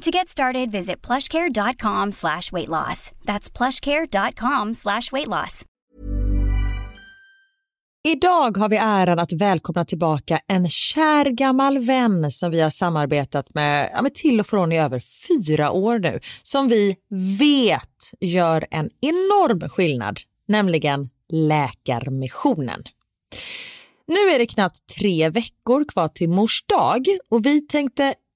To get started, visit plushcare.com slash weight loss. That's plushcare.com slash weight loss. Idag har vi äran att välkomna tillbaka en kär gammal vän som vi har samarbetat med, ja, med till och från i över fyra år nu, som vi vet gör en enorm skillnad, nämligen Läkarmissionen. Nu är det knappt tre veckor kvar till mors dag och vi tänkte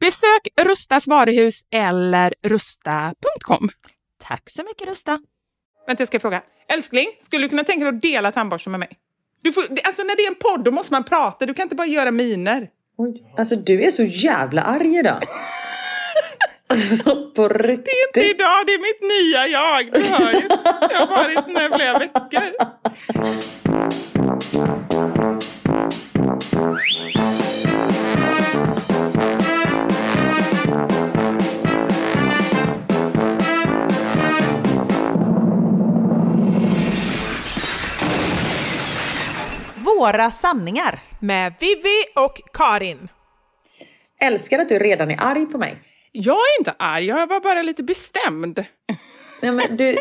Besök Rustas varuhus eller rusta.com. Tack så mycket Rusta. Vänta, jag ska fråga. Älskling, skulle du kunna tänka dig att dela tandborsten med mig? Du får, det- alltså när det är en podd då måste man prata. Du kan inte bara göra miner. Oj, alltså du är så jävla arg idag. alltså på riktigt. Det är inte idag, det är mitt nya jag. Du hör ju. Jag har varit sån här flera veckor. Våra sanningar. Med Vivi och Karin. Älskar att du redan är arg på mig. Jag är inte arg, jag var bara lite bestämd. Nej men du...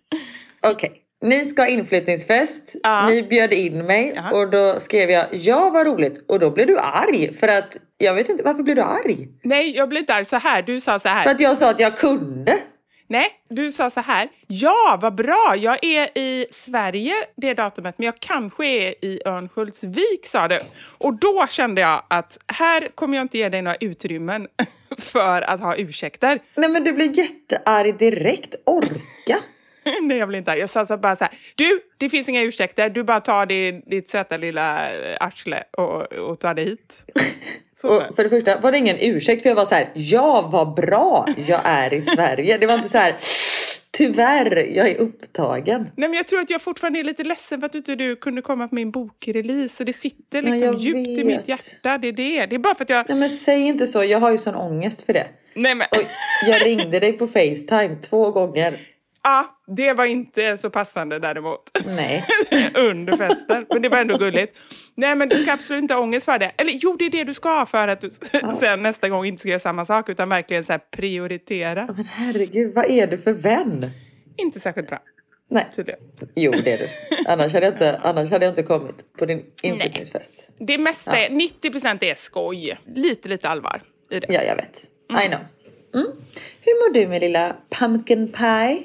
Okej. Ni ska ha inflyttningsfest. Ja. Ni bjöd in mig Ja. och då skrev jag ja vad roligt och då blev du arg för att jag vet inte varför blev du arg? Nej, jag blir inte arg så här. Du sa så här. För att jag sa att jag kunde. Nej, du sa så här. Ja, vad bra. Jag är i Sverige det datumet, men jag kanske är i Örnsköldsvik, sa du. Och då kände jag att här kommer jag inte ge dig några utrymmen för att ha ursäkter. Nej men du blir jättearg direkt. Orka. Nej, jag blir inte arg. Jag sa så bara så här. Du, det finns inga ursäkter. Du bara tar din, ditt söta lilla eh, arsle och, och tar det hit. Så, så. Och för det första var det ingen ursäkt för jag var så här. Ja vad bra jag är i Sverige. Det var inte så här. Tyvärr, jag är upptagen. Nej, men jag tror att jag fortfarande är lite ledsen för att inte du kunde komma på min bokrelease. Och det sitter liksom jag djupt i vet. mitt hjärta. Det är det. Det är bara för att jag... Nej men säg inte så. Jag har ju sån ångest för det. Nej, men... Och jag ringde dig på Facetime två gånger. Ja, det var inte så passande däremot. Nej. Under festen. Men det var ändå gulligt. Nej, men du ska absolut inte ha ångest för det. Eller jo, det är det du ska ha för att du sen nästa gång inte ska göra samma sak utan verkligen så prioritera. Men herregud, vad är du för vän? Inte särskilt bra, Nej. tydligen. Jo det är du. Annars hade jag inte, annars hade jag inte kommit på din inflyttningsfest. Det mesta, är, 90 procent är skoj. Lite, lite allvar i det. Ja jag vet. I know. Mm. Hur mår du med lilla pumpkin pie?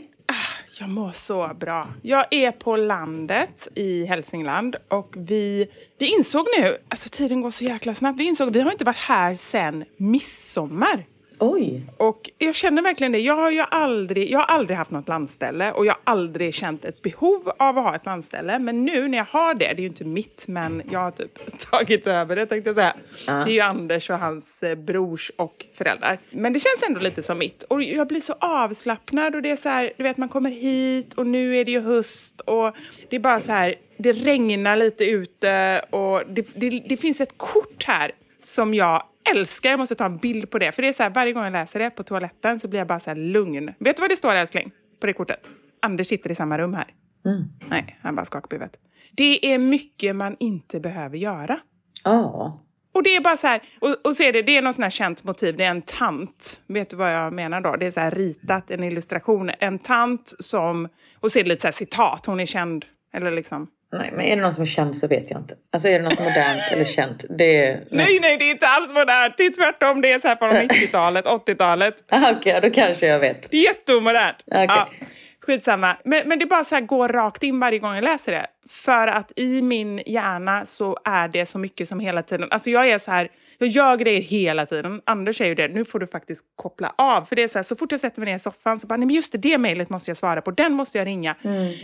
Jag mår så bra. Jag är på landet i Hälsingland och vi, vi insåg nu, alltså tiden går så jäkla snabbt, vi insåg att vi har inte varit här sedan midsommar. Oj. Och jag känner verkligen det. Jag har ju aldrig, jag har aldrig haft något landställe och jag har aldrig känt ett behov av att ha ett landställe. Men nu när jag har det, det är ju inte mitt men jag har typ tagit över det tänkte jag säga. Ja. Det är ju Anders och hans eh, brors och föräldrar. Men det känns ändå lite som mitt. Och jag blir så avslappnad och det är så här, du vet man kommer hit och nu är det ju höst och det är bara så här, det regnar lite ute och det, det, det finns ett kort här som jag älskar. Jag måste ta en bild på det. För det är så här, varje gång jag läser det på toaletten så blir jag bara så här lugn. Vet du vad det står älskling? På det kortet? Anders sitter i samma rum här. Nej, han bara skakar på huvudet. Det är mycket man inte behöver göra. Ja. Och det är bara så här, och, och så är det, det är något sånt här känt motiv, det är en tant. Vet du vad jag menar då? Det är så här ritat, en illustration. En tant som, och så är det lite så här citat, hon är känd, eller liksom. Nej, men är det någon som är känd så vet jag inte. Alltså är det något modernt eller känt? Det är... Nej, nej, det är inte alls modernt. Det är tvärtom, det är så här från 90-talet, 80-talet. Ah, Okej, då kanske jag vet. Det är jätteomodernt. Okej. Ja, skitsamma. Men, men det bara så här, går rakt in varje gång jag läser det. För att i min hjärna så är det så mycket som hela tiden... Alltså jag är så här, jag gör grejer hela tiden. Anders säger ju det, nu får du faktiskt koppla av. För det är så här, så fort jag sätter mig ner i soffan så bara, nej men just det, det mejlet måste jag svara på. Den måste jag ringa.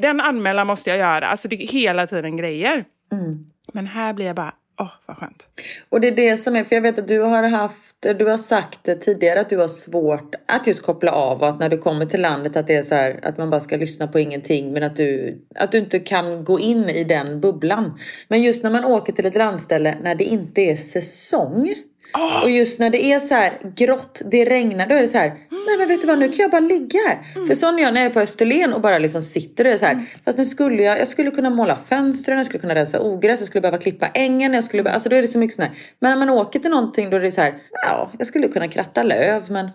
Den anmälan måste jag göra. Alltså det är hela tiden grejer. Men här blir jag bara, åh vad skönt. Och det är det som är, för jag vet att du har haft, du har sagt tidigare att du har svårt att just koppla av och att när du kommer till landet att det är så här att man bara ska lyssna på ingenting men att du, att du inte kan gå in i den bubblan. Men just när man åker till ett landställe när det inte är säsong och just när det är så här grått, det regnar, då är det så här, nej men vet du vad, nu kan jag bara ligga här. För sån är jag när jag är på Österlen och bara liksom sitter och är så här, fast nu skulle jag, jag skulle kunna måla fönstren, jag skulle kunna rensa ogräs, jag skulle behöva klippa ängen, jag skulle, alltså då är det så mycket sån här. Men när man åker till någonting då är det så här, ja, jag skulle kunna kratta löv men äh,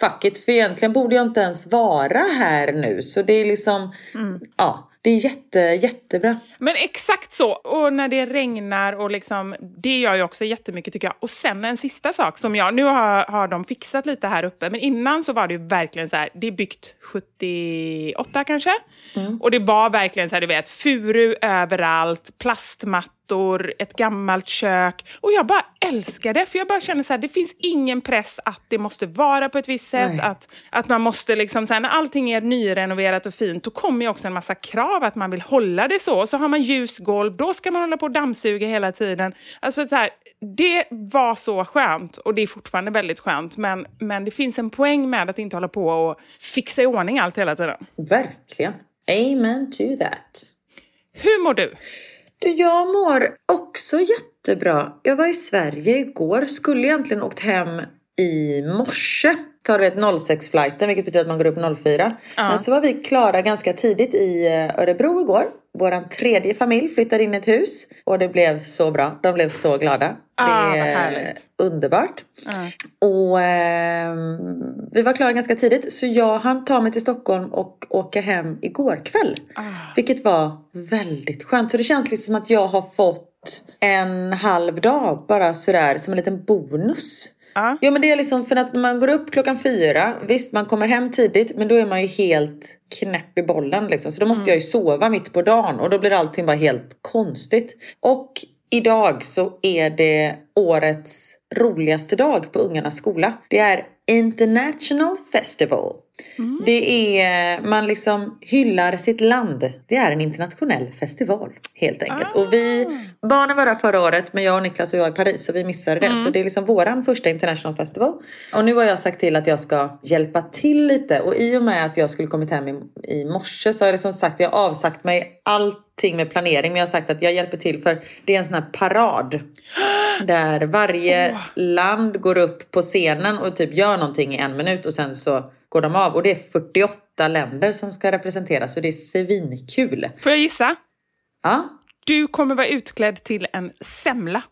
fuck it, för egentligen borde jag inte ens vara här nu. Så det är liksom, ja, det är jätte, jättebra. Men exakt så. Och när det regnar och liksom, det gör ju också jättemycket tycker jag. Och sen en sista sak som jag, nu har, har de fixat lite här uppe, men innan så var det ju verkligen så här, det är byggt 78 kanske. Och det var verkligen så här, du vet, furu överallt, plastmattor, ett gammalt kök. Och jag bara älskar det, för jag bara känner så här, det finns ingen press att det måste vara på ett visst sätt, Nej. att, att man måste liksom, så här, när allting är nyrenoverat och fint, då kommer ju också en massa krav att man vill hålla det så. Och så har man ljusgolv, då ska man hålla på och dammsuga hela tiden. Alltså så här, det var så skönt och det är fortfarande väldigt skönt. Men, men det finns en poäng med att inte hålla på och fixa i ordning allt hela tiden. Verkligen. Amen to that. Hur mår du? Du, jag mår också jättebra. Jag var i Sverige igår. Skulle egentligen åkt hem i morse. Tar du vet 06-flighten, vilket betyder att man går upp 04. Men så var vi klara ganska tidigt i eh, Örebro igår. Vår tredje familj flyttade in i ett hus. Och det blev så bra. De blev så glada. Ah, det är underbart. Och ehm, vi var klara ganska tidigt. Så jag hann ta mig till Stockholm och åka hem igår kväll. Vilket var väldigt skönt. Så det känns liksom som att jag har fått en halv dag bara sådär som en liten bonus. Ja. Jo men det är liksom för att man går upp klockan fyra. Visst man kommer hem tidigt men då är man ju helt knäpp i bollen liksom. Så då måste jag ju sova mitt på dagen och då blir allting bara helt konstigt. Och idag så är det årets roligaste dag på ungarnas skola. Det är International Festival. Det är, man liksom hyllar sitt land. Det är en internationell festival helt enkelt. Och vi, barnen var där förra året men jag och Niklas var i Paris och vi missade det. Så det är liksom våran första international festival. Och nu har jag sagt till att jag ska hjälpa till lite. Och i och med att jag skulle kommit hem i, i morse så har jag som sagt, jag avsagt mig allting med planering. Men jag har sagt att jag hjälper till för det är en sån här parad. Där varje land går upp på scenen och typ gör någonting i en minut och sen så går de av. Och det är 48 länder som ska representeras och det är svinkul. Får jag gissa? Ja, Du kommer vara utklädd till en semla.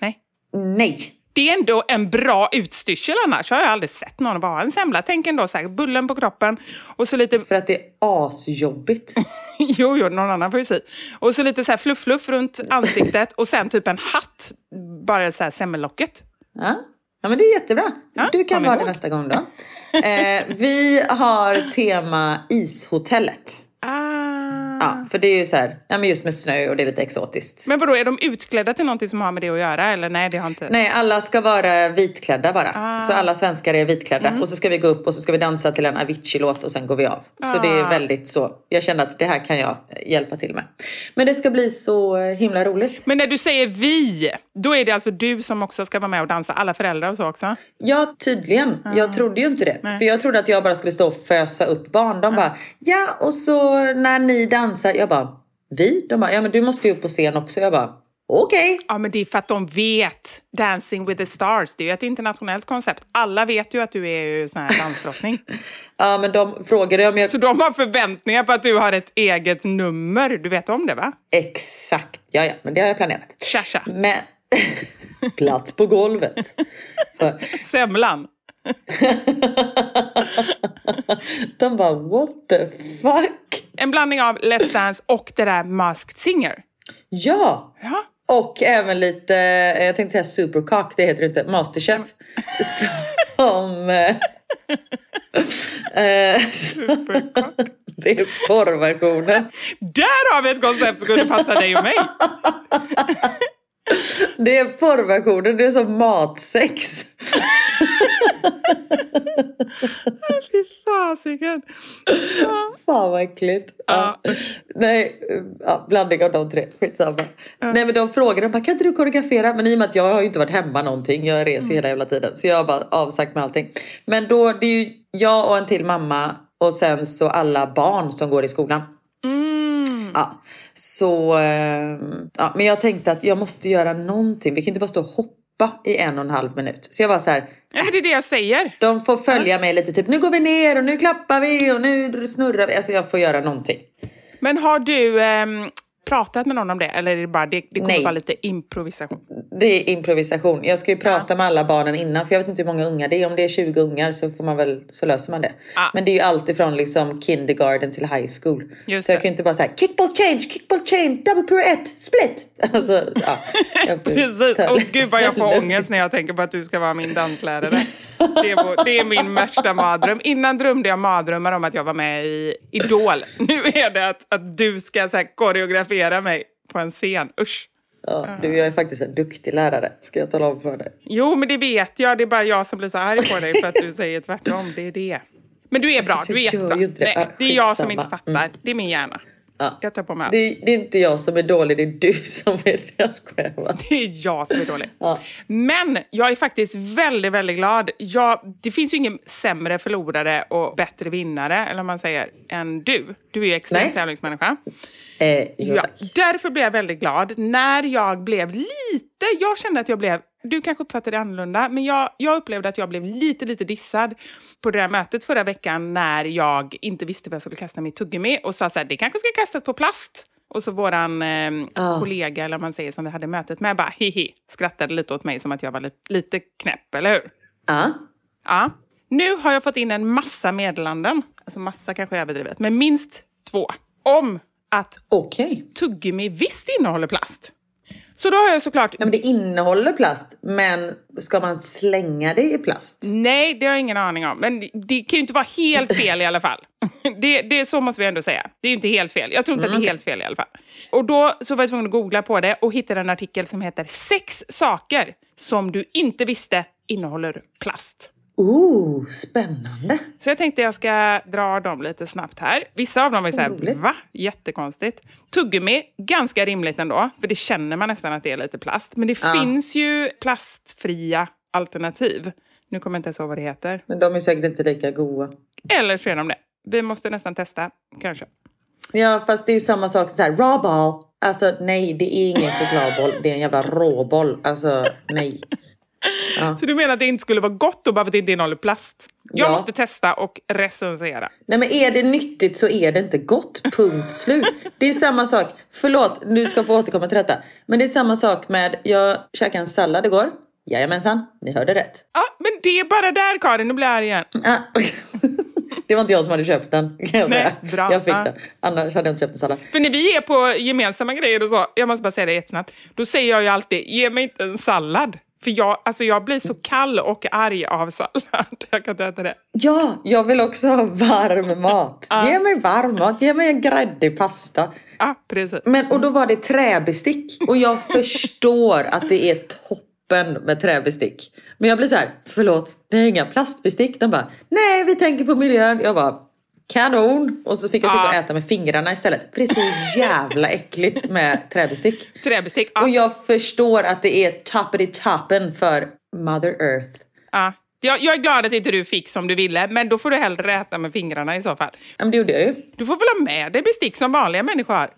Nej. nej. Det är ändå en bra utstyrsel annars. har jag aldrig sett någon bara ha en semla. Tänk ändå så här, bullen på kroppen och så lite... För att det är asjobbigt. jo, jo, någon annan får. Och så lite så här fluff-fluff runt ansiktet och sen typ en hatt. Bara så här semmellocket. Ja. ja, men det är jättebra. Ja, du kan vara det nästa gång då. Eh, vi har tema ishotellet. Ah. Ja, för det är ju så här, ja, men just med snö och det är lite exotiskt. Men vadå, är de utklädda till någonting som har med det att göra? Eller nej, det har inte... Nej, alla ska vara vitklädda bara. Ah. Så alla svenskar är vitklädda. Mm. Och så ska vi gå upp och så ska vi dansa till en Avicii-låt och sen går vi av. Så det är Ah. väldigt så. Jag kände att det här kan jag hjälpa till med. Men det ska bli så himla roligt. Men när du säger vi, då är det alltså du som också ska vara med och dansa? Alla föräldrar och så också? Ja, tydligen. Jag trodde ju inte det. Ah. Nej. För jag trodde att jag bara skulle stå och fösa upp barn. De bara, ja och så när ni dansar. Jag bara, vi? De bara, ja men du måste ju upp på scen också. Jag bara, okej. Ja, men det är för att de vet Dancing with the stars. Det är ju ett internationellt koncept. Alla vet ju att du är ju sån här dansdrottning. Ja men de frågade om jag... Så de har förväntningar på att du har ett eget nummer. Du vet om det va? Exakt. Ja, ja, men det har jag planerat. Tja, tja. Men... Plats på golvet. Semlan. de bara, what the fuck? En blandning av Let's Dance och det där Masked Singer. Ja! Ja. Och även lite, eh, jag tänkte säga supercock, det heter det inte, masterchef. Som... eh, eh, Supercock. det är porrversionen. Där har vi ett koncept som kunde passa dig och mig. Det är porrversionen, det är som matsex. Fy fasiken. Ja. Fan vad äckligt. Ja. Nej, ja, blandning av de tre. Skitsamma. Nej men de frågade, de bara, kan inte du koreografera? Men i och med att jag har ju inte varit hemma någonting. Jag reser ju hela jävla tiden. Så jag har bara avsagt med allting. Men då, det är ju jag och en till mamma. Och sen så alla barn som går i skolan. Mm. Ja, så, eh, ja, men jag tänkte att jag måste göra någonting. Vi kan inte bara stå och hoppa i en och en halv minut. Så jag var så här, Ja, det är det jag säger. de får följa mig lite typ, nu går vi ner och nu klappar vi och nu snurrar vi. Alltså jag får göra någonting. Men har du ehm, pratat med någon om det? Eller är det bara det, det kommer Nej. vara lite improvisation? Det är improvisation. Jag ska ju prata med alla barnen innan för jag vet inte hur många ungar det är. Om det är 20 ungar så, får man väl, så löser man det. Ja. Men det är ju allt ifrån liksom kindergarten till high school. Just så jag det. kan ju inte bara säga kickball change, kickball change, double pirouette, split. Alltså, ja. Jag Precis. Och gud vad jag får ångest när jag tänker på att du ska vara min danslärare. Det är, vår, det är min värsta mardröm. Innan drömde jag mardrömmar om att jag var med i Idol. Nu är det att, att du ska så koreografera mig på en scen. Usch. Ja, du, jag är faktiskt en duktig lärare, ska jag tala om för dig. Jo, men det vet jag. Det är bara jag som blir så arg på dig för att du säger tvärtom. Det är det. Men du är bra. Fast Du är jättebra. Nej, det är jag som inte fattar. Det är min hjärna. Ja. Jag tar på mig allt. Det, det är inte jag som är dålig, det är du som är det. Jag skojar bara. Det är jag som är dålig. Ja. Men jag är faktiskt väldigt, väldigt glad. Jag, det finns ju ingen sämre förlorare och bättre vinnare, eller vad man säger, än du. Du är ju extrem Nej. tävlingsmänniska. Eh, jo, Ja, därför blev jag väldigt glad när jag blev lite... Jag kände att jag blev... Du kanske uppfattade det annorlunda, men jag, jag upplevde att jag blev lite, lite dissad på det där mötet förra veckan när jag inte visste vad jag skulle kasta mitt tuggummi och sa så här, det kanske ska kastas på plast. Och så våran eh, Ah. kollega, eller man säger, som vi hade mötet med, bara hihi, skrattade lite åt mig som att jag var lite, lite knäpp, eller hur? Ja. Ja. Nu har jag fått in en massa meddelanden, alltså massa kanske är överdrivet, men minst två, om att Okej. tuggummi visst innehåller plast. Så då har jag såklart... Ja, men det innehåller plast, men ska man slänga det i plast? Nej, det har jag ingen aning om. Men det kan ju inte vara helt fel i alla fall. Det, det, så måste vi ändå säga. Det är ju inte helt fel. Jag tror inte att det är helt fel i alla fall. Och då så var jag tvungen att googla på det och hittade en artikel som heter Sex saker som du inte visste innehåller plast. Oh, spännande. Så jag tänkte jag ska dra dem lite snabbt här. Vissa av dem är så här, Roligt. va? Jättekonstigt. Tuggummi, ganska rimligt ändå, för det känner man nästan att det är lite plast. Men det Ja. finns ju plastfria alternativ. Nu kommer jag inte ens ihåg vad det heter. Men de är säkert inte lika goda. Eller så är de det. Vi måste nästan testa, kanske. Ja, fast det är ju samma sak så här, raw ball. Alltså nej, det är ingen chokladboll. Det är en jävla råboll. Alltså nej. Så du menar att det inte skulle vara gott då bara för att det inte innehåller plast? Jag Ja. måste testa och recensera. Nej men är det nyttigt så är det inte gott. Punkt slut. Det är samma sak. Förlåt, du ska få återkomma till detta. Men det är samma sak med, jag käkade en sallad igår. Jajamensan, ni hörde rätt. Ja, men det är bara där Karin, nu blir jag arg igen. Ah. Det var inte jag som hade köpt den. Kan jag, Nej, bra. jag fick Ja. den. Annars hade jag inte köpt en sallad. För när vi är på gemensamma grejer och så, jag måste bara säga det jättesnabbt, då säger jag ju alltid, ge mig inte en sallad. För jag, alltså jag blir så kall och arg av sallad. Jag kan inte äta det. Ja, jag vill också ha varm mat. Ge mig varm mat, ge mig en gräddig pasta. Ja, precis. Men, och då var det träbestick. Och jag förstår att det är toppen med träbestick. Men jag blir så här, förlåt, det är inga plastbestick. De bara, nej vi tänker på miljön. Jag bara, kanon. Och så fick jag sitta och Ja. äta med fingrarna istället. För det är så jävla äckligt med träbestick. Träbestick. Ja, Och jag förstår att det är toppity toppen för Mother Earth. ja. Jag, jag är glad att inte du fick som du ville, men då får du hellre äta med fingrarna i så fall. Ja, men det gjorde jag ju. Du får väl ha med dig bestick som vanliga människor har.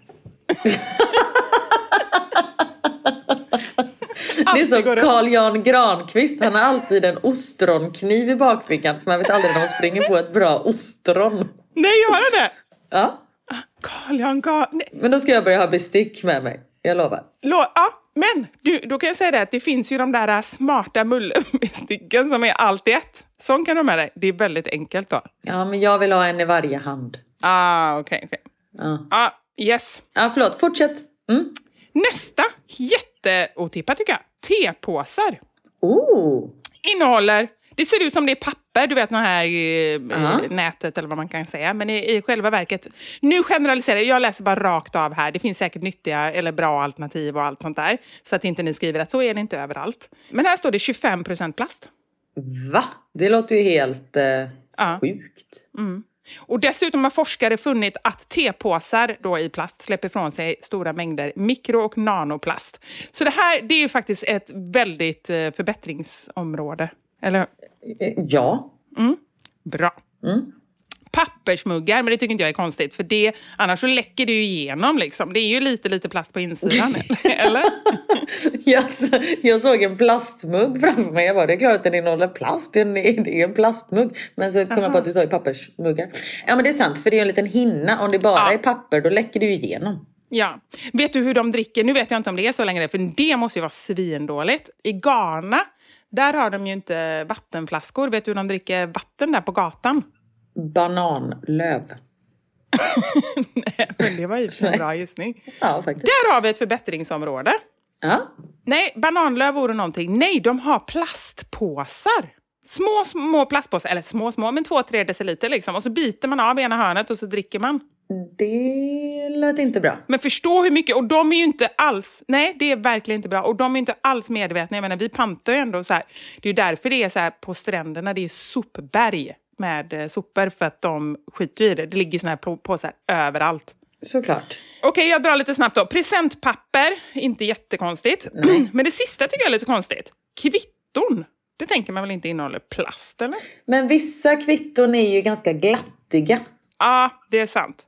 Det är som. Carl Jan Granqvist. Han har alltid en ostronkniv i bakfickan. För man vet aldrig när man springer på ett bra ostron. Nej, har det! Ja, Carl Jan nej. men då ska jag börja ha bestick med mig. Jag lovar. Lå- Ja, men du, då kan jag säga det att det finns ju de där smarta mullbesticken som är allt i ett. Sån kan du ha med dig. Det är väldigt enkelt då. Ja, men jag vill ha en i varje hand. Ah, okej, okej. Ja, Ah, yes. ja förlåt. Fortsätt. Mm. Nästa, jätteotippat tycker jag. Tepåsar. Oh, Innehåller, det ser ut som det är papper, du vet den här Ja. nätet eller vad man kan säga. Men i, i själva verket, nu generaliserar jag, jag läser bara rakt av här. Det finns säkert nyttiga eller bra alternativ och allt sånt där. Så att inte ni skriver att så är det inte överallt. Men här står det 25% plast. va? Det låter ju helt eh, Ja. sjukt. Och dessutom har forskare funnit att tepåsar då i plast släpper ifrån sig stora mängder mikro och nanoplast. Så det här det är ju faktiskt ett väldigt eh, förbättringsområde. Eller Ja. Bra. Mm. Pappersmuggar, men det tycker inte jag är konstigt. För det, annars så läcker det ju igenom. Liksom. Det är ju lite, lite plast på insidan. eller? Jag, jag såg en plastmugg framför mig. Jag bara, det är klart att den innehåller plast. Det är en, plastmugg. Men så kom jag på att du sa ju pappersmuggar. Ja men det är sant, för det är en liten hinna. Om det bara Ja. är papper, då läcker det ju igenom. Ja. Vet du hur de dricker? Nu vet jag inte om det är så längre, för det måste ju vara svindåligt. I Ghana, där har de ju inte vattenflaskor. Vet du hur de dricker vatten där på gatan? Bananlöv. Nej, men det var ju en bra gissning. Ja, faktiskt. Där har vi ett förbättringsområde. Ja. Nej, bananlöv vore någonting. Nej, de har plastpåsar. Små, små plastpåsar. Eller små, små, men två, tre deciliter liksom. Och så biter man av ena hörnet och så dricker man. Det lät inte bra. Men förstå hur mycket, och de är ju inte alls, nej det är verkligen inte bra. Och de är inte alls medvetna, jag menar vi pantar ju ändå så här. Det är ju därför det är så här på stränderna, det är sopberg med eh, sopor för att de skiter i det. Det ligger såna här på- påsar överallt. Såklart. Okej, jag drar lite snabbt då. Presentpapper, inte jättekonstigt. Men det sista tycker jag är lite konstigt. Kvitton. Det tänker man väl inte innehåller plast, eller? Men vissa kvitton är ju ganska glattiga. Ja, det är sant.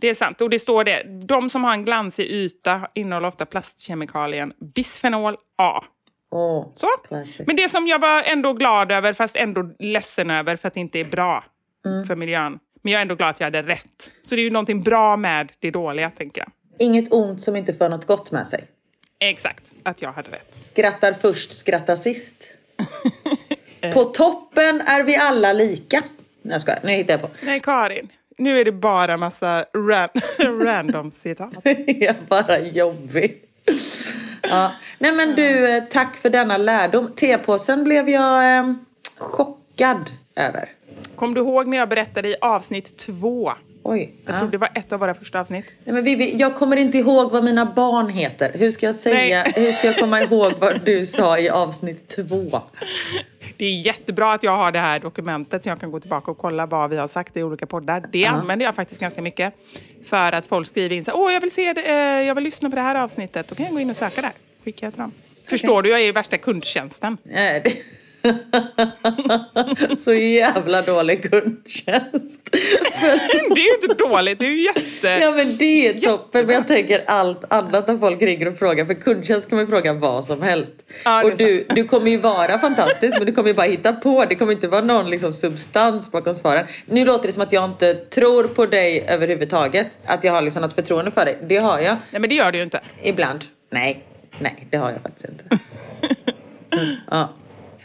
Det är sant. Och det står det. De som har en glansig yta innehåller ofta plastkemikalien bisfenol A. Åh, Så. classic. Men det som jag var ändå glad över, fast ändå ledsen över för att det inte är bra för miljön. Men jag är ändå glad att jag hade rätt. Så det är ju någonting bra med det dåliga, tänker jag. Inget ont som inte för något gott med sig. Exakt, att jag hade rätt. Skrattar först, skrattar sist. På toppen är vi alla lika. Nej jag skojar, nu hittar jag på. Nej, Karin. Nu är det bara massa ran random citat. Jag är bara jobbig. Ja. Nej men du, eh, tack för denna lärdom. Tepåsen blev jag eh, chockad över. Kom du ihåg när jag berättade i avsnitt två? Oj. Jag ja. tror det var ett av våra första avsnitt. Nej, men Vivi, jag kommer inte ihåg vad mina barn heter. Hur ska jag säga? Nej. Hur ska jag komma ihåg vad du sa i avsnitt två? Det är jättebra att jag har det här dokumentet så jag kan gå tillbaka och kolla vad vi har sagt i olika poddar. Det använder jag faktiskt ganska mycket. För att folk skriver in så åh jag vill se det, eh, jag vill lyssna på det här avsnittet. Då kan jag gå in och söka där. Skickar jag till dem. Förstår du, jag är ju värsta kundtjänsten. Så jävla dålig kundtjänst. Det är ju inte dåligt, det är ju jätte... Ja men det är toppen. Men jag tänker allt annat när folk ringer och frågar. För kundtjänst kan man ju fråga vad som helst. Ja, och du, du kommer ju vara fantastisk men du kommer ju bara hitta på. Det kommer inte vara någon liksom, substans bakom svaren. Nu låter det som att jag inte tror på dig överhuvudtaget. Att jag har liksom något förtroende för dig. Det har jag. Nej men det gör du ju inte. Ibland. Nej, nej det har jag faktiskt inte. Mm, ja.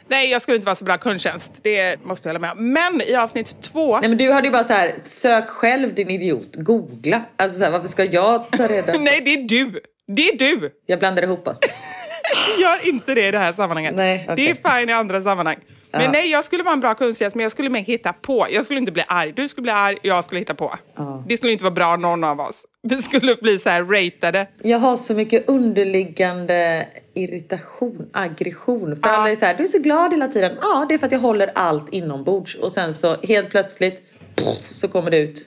Nej, jag skulle inte vara så bra kundtjänst. Det måste jag hålla med om. Men i avsnitt två... Nej men du hade ju bara så här, sök själv din idiot, googla. Alltså så här, varför ska jag ta reda på? Nej, det är du! Det är du! Jag blandar ihop oss. Gör inte det i det här sammanhanget. Nej, okej. Det är fine i andra sammanhang. Men Ja. nej, jag skulle vara en bra kundtjänst, men jag skulle mer hitta på. Jag skulle inte bli arg. Du skulle bli arg, jag skulle hitta på. Ja. Det skulle inte vara bra någon av oss. Vi skulle bli så här ratade. Jag har så mycket underliggande irritation, aggression. För Ja. alla är så här, du är så glad hela tiden. Ja, det är för att jag håller allt inombords. Och sen så helt plötsligt så kommer det ut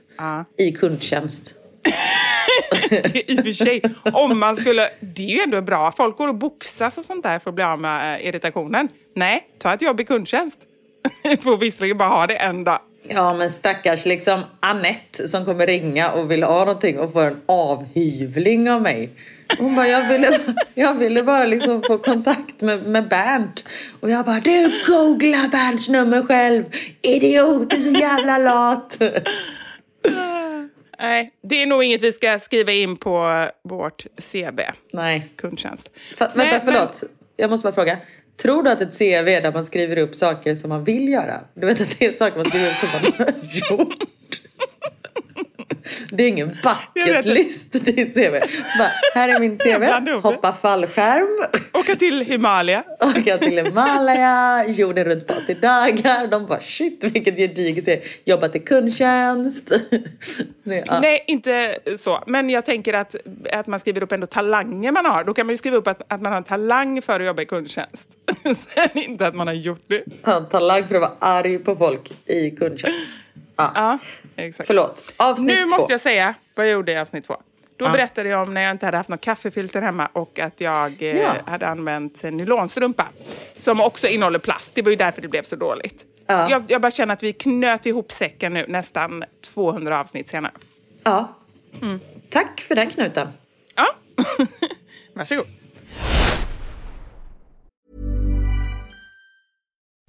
i kundtjänst. I och för sig, om man skulle... Det är ju ändå bra. Folk går och boxas och sånt där för att bli av med eh, irritationen. Nej, ta ett jobb i kundtjänst. Får visserligen bara ha det en dag. Ja, men stackars liksom Annette som kommer ringa och vill ha någonting och får en avhyvling av mig. Hon bara, jag ville, jag ville bara liksom få kontakt med, med Bernt. Och jag bara, du googla Bernts nummer själv. Idiot, du är så jävla lat. Nej, det är nog inget vi ska skriva in på vårt CB, Nej. kundtjänst. Fa- vänta, Nej, men- förlåt. Jag måste bara fråga. Tror du att ett CV är där man skriver upp saker som man vill göra? Du vet att det är saker man skriver upp som man har gjort. Det är ingen bucket det. list i CV. Bara, här är min CV. det. Hoppa fallskärm. Åka till Himalaya. Åka till Himalaya. Jorden runt på 80 dagar. De bara shit vilket gediget CV. Jobbat i kundtjänst. Nej, ja. Nej, inte så. Men jag tänker att, att man skriver upp ändå talanger man har. Då kan man ju skriva upp att, att man har en talang för att jobba i kundtjänst. Sen inte att man har gjort det. En talang för att vara arg på folk i kundtjänst. Ja. Ja, exakt. Förlåt. Avsnitt Nu två. måste jag säga vad jag gjorde i avsnitt två. Då Ja. berättade jag om när jag inte hade haft något kaffefilter hemma och att jag eh, Ja. hade använt nylonstrumpa som också innehåller plast. Det var ju därför det blev så dåligt. Ja. Jag, jag bara känner att vi knöt ihop säcken nu nästan 200 avsnitt senare. Ja. Mm. Tack för den knuten. Ja, varsågod.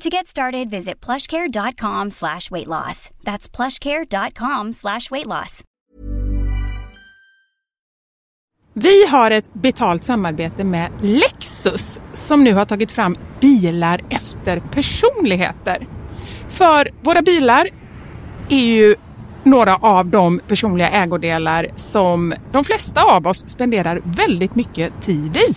To get started, visit plushcare.com slash weight loss. That's plushcare.com slash weight loss. Vi har ett betalt samarbete med Lexus som nu har tagit fram bilar efter personligheter. För våra bilar är ju några av de personliga ägodelar som de flesta av oss spenderar väldigt mycket tid i.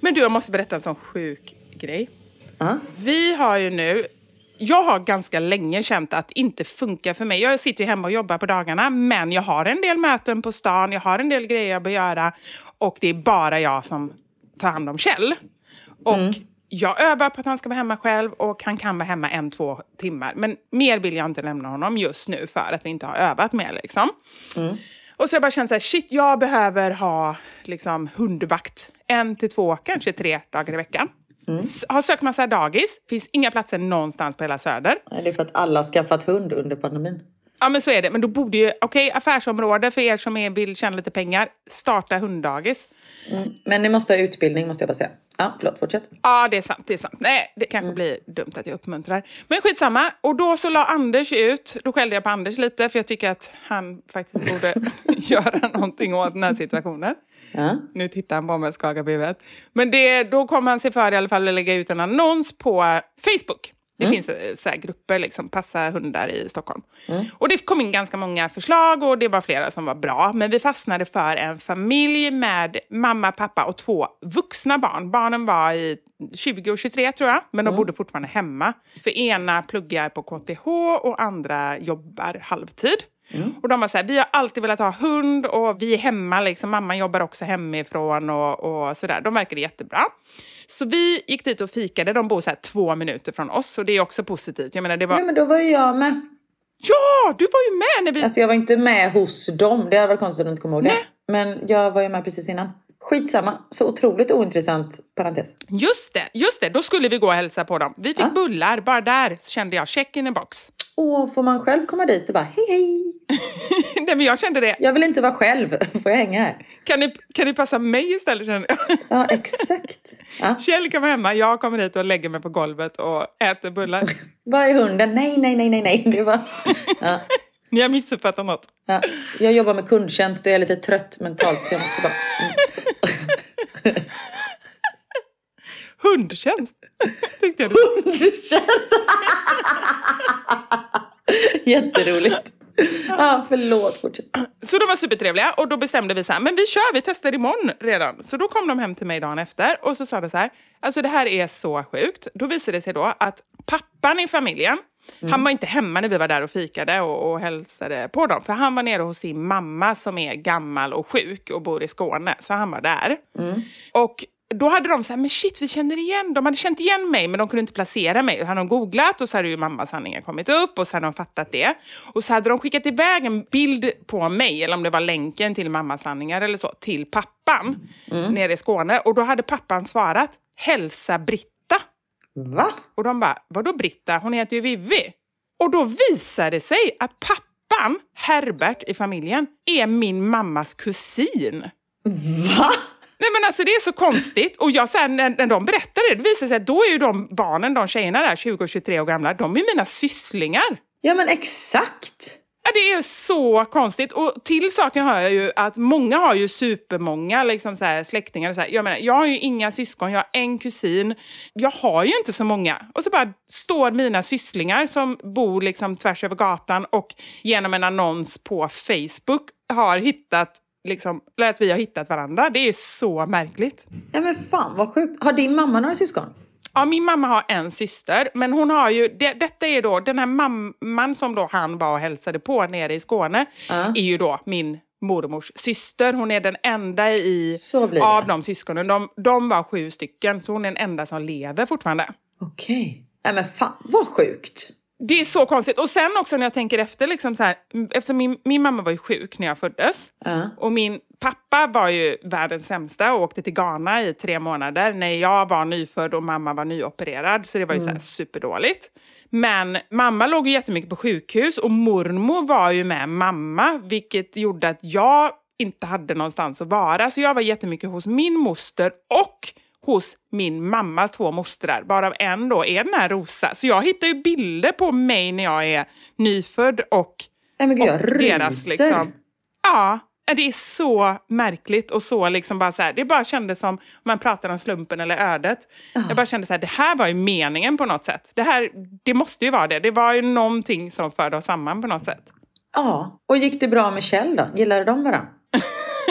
Men du, jag måste berätta en sån sjuk grej. Ja. Vi har ju nu, jag har ganska länge känt att det inte funkar för mig. Jag sitter ju hemma och jobbar på dagarna, men jag har en del möten på stan, jag har en del grejer jag bör göra och det är bara jag som tar hand om Kjell. Och jag övar på att han ska vara hemma själv och han kan vara hemma en, två timmar. Men mer vill jag inte lämna honom just nu för att vi inte har övat mer. Liksom. Och så jag bara känt så här, shit, jag behöver ha liksom, hundvakt en till två, kanske tre dagar i veckan. S- Har sökt massa dagis, finns inga platser någonstans på hela Söder. Nej, Det är för att alla skaffat hund under pandemin. Ja men så är det, men då borde ju, okej affärsområde för er som är, vill tjäna lite pengar, starta hunddagis. Men ni måste ha utbildning måste jag bara säga. Ja, förlåt, fortsätt. Ja, det är sant. Det är sant. Nej, det kanske blir dumt att jag uppmuntrar. Men skitsamma. Och då så la Anders ut, då skällde jag på Anders lite för jag tycker att han faktiskt borde göra någonting åt den här situationen. Ja. Nu tittar han på mig och skakar på huvudet. Men det, då kommer han sig för i alla fall att lägga ut en annons på Facebook. Det finns eh, så här grupper, liksom, passa hundar i Stockholm. Och det kom in ganska många förslag och det var flera som var bra. Men vi fastnade för en familj med mamma, pappa och två vuxna barn. Barnen var i 20 och 23 tror jag, men de bodde fortfarande hemma. För ena pluggar på KTH och andra jobbar halvtid. Och de var så här, vi har alltid velat ha hund och vi är hemma, liksom. mamma jobbar också hemifrån och, och sådär. De verkade jättebra. Så vi gick dit och fikade, de bor så här två minuter från oss och det är också positivt. Jag menar, det var... Nej men då var ju jag med. Ja, du var ju med när vi... Alltså jag var inte med hos dem. Det hade varit konstigt du inte kommer ihåg det. Nej. Men jag var ju med precis innan. Skitsamma. Så otroligt ointressant parentes. Just det, just det, då skulle vi gå och hälsa på dem. Vi fick Ja. bullar, bara där så kände jag check in a box. Åh, får man själv komma dit och bara hej hej. Nej men jag kände det, Jag vill inte vara själv. Får jag hänga här? kan ni, kan ni passa mig istället kände jag. Ja, exakt. Ja. Kjell kommer hemma, jag kommer hit och lägger mig på golvet och äter bullar. Vad är hunden? Nej, nej, nej, nej, nej. Det var... ja. Ni har missuppfattat något. Ja. Jag jobbar med kundtjänst och jag är lite trött mentalt så jag måste bara... Mm. Hundtjänst, tyckte jag. Kundtjänst! Jätteroligt. Ja, förlåt. Fortsätt. Så de var supertrevliga och då bestämde vi så här, men vi kör, vi testar imorgon redan. Så då kom de hem till mig dagen efter och så sa de så här, alltså det här är så sjukt. Då visade det sig då att pappan i familjen, han var inte hemma när vi var där och fikade och, och hälsade på dem. För han var nere hos sin mamma som är gammal och sjuk och bor i Skåne. Så han var där. Och då hade de så här, men shit vi känner igen, de hade känt igen mig men de kunde inte placera mig. Hade de googlat och så hade ju mammas handlingar kommit upp och så hade de fattat det. Och så hade de skickat iväg en bild på mig, eller om det var länken till mammas handlingar eller så, till pappan nere i Skåne. Och då hade pappan svarat, hälsa Britta. Va? Och de bara, vadå Britta? Hon heter ju Vivi. Och då visade det sig att pappan, Herbert i familjen, är min mammas kusin. Va? Nej men alltså det är så konstigt. Och jag, så här, när, när de berättade det, det visade sig att då är ju de barnen, de tjejerna där, 20 och 23 år gamla, de är mina sysslingar. Ja men exakt. Ja, det är så konstigt. Och till saken hör jag ju att många har ju supermånga liksom så här, släktingar. Och så här. Jag, menar, jag har ju inga syskon, jag har en kusin. Jag har ju inte så många. Och så bara står mina sysslingar som bor liksom tvärs över gatan och genom en annons på Facebook har hittat Liksom, eller att vi har hittat varandra. Det är så märkligt. Ja men fan vad sjukt. Har din mamma några syskon? Ja, min mamma har en syster, men hon har ju, det, detta är då, den här mamman som då han var och hälsade på nere i Skåne, Ja. är ju då min mormors syster. Hon är den enda i, av de syskonen. De, de var sju stycken, så hon är den enda som lever fortfarande. Okej. Nej men fan vad sjukt. Det är så konstigt. Och sen också när jag tänker efter, liksom så här, eftersom min, min mamma var ju sjuk när jag föddes. Ja. Och min pappa var ju världens sämsta och åkte till Ghana i tre månader när jag var nyfödd och mamma var nyopererad. Så det var ju så här superdåligt. Men mamma låg ju jättemycket på sjukhus och mormor var ju med mamma, vilket gjorde att jag inte hade någonstans att vara. Så jag var jättemycket hos min moster och hos min mammas två mostrar, varav en då är den här Rosa. Så jag hittar ju bilder på mig när jag är nyfödd och, Nej men gud jag och ryser. deras liksom. Ja, det är så märkligt och så liksom bara så här, det bara kändes som, om man pratar om slumpen eller ödet, jag bara kände så här, det här var ju meningen på något sätt. Det här, det måste ju vara det. Det var ju någonting som förde oss samman på något sätt. Ja. Och gick det bra med Kjell då? Gillade de varandra?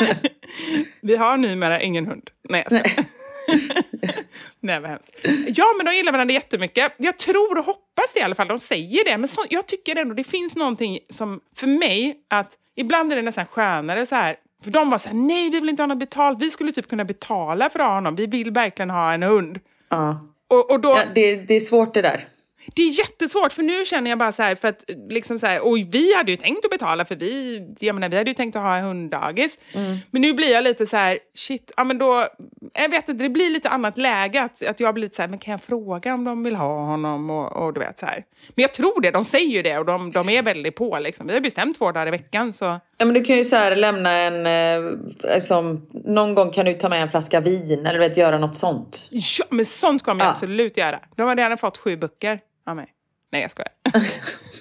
Vi har numera ingen hund. Nej, jag skojar. Nej, vad hemskt. Ja, men de gillar varandra jättemycket. Jag tror och hoppas det i alla fall. De säger det. Men så, jag tycker ändå det finns någonting som, för mig, att ibland är det nästan skönare så här. För de var så här, nej vi vill inte ha något betalt. Vi skulle typ kunna betala för att ha honom. Vi vill verkligen ha en hund. Ja. Och, och då, ja det, det är svårt det där. Det är jättesvårt för nu känner jag bara så här, för att liksom så här, och vi hade ju tänkt att betala för vi, jag menar, vi hade ju tänkt att ha hunddagis. Men nu blir jag lite så här, shit, ja men då, jag vet inte, det blir lite annat läge att, att jag blir lite så här, men kan jag fråga om de vill ha honom och, och du vet så här. Men jag tror det, de säger ju det och de, de är väldigt på liksom. Vi har bestämt två dagar i veckan så. Ja men du kan ju så här lämna en, eh, liksom, någon gång kan du ta med en flaska vin eller vet, göra något sånt. Ja, men sånt kommer jag Ja. absolut göra. De hade gärna fått sju böcker av mig. Nej, jag skojar.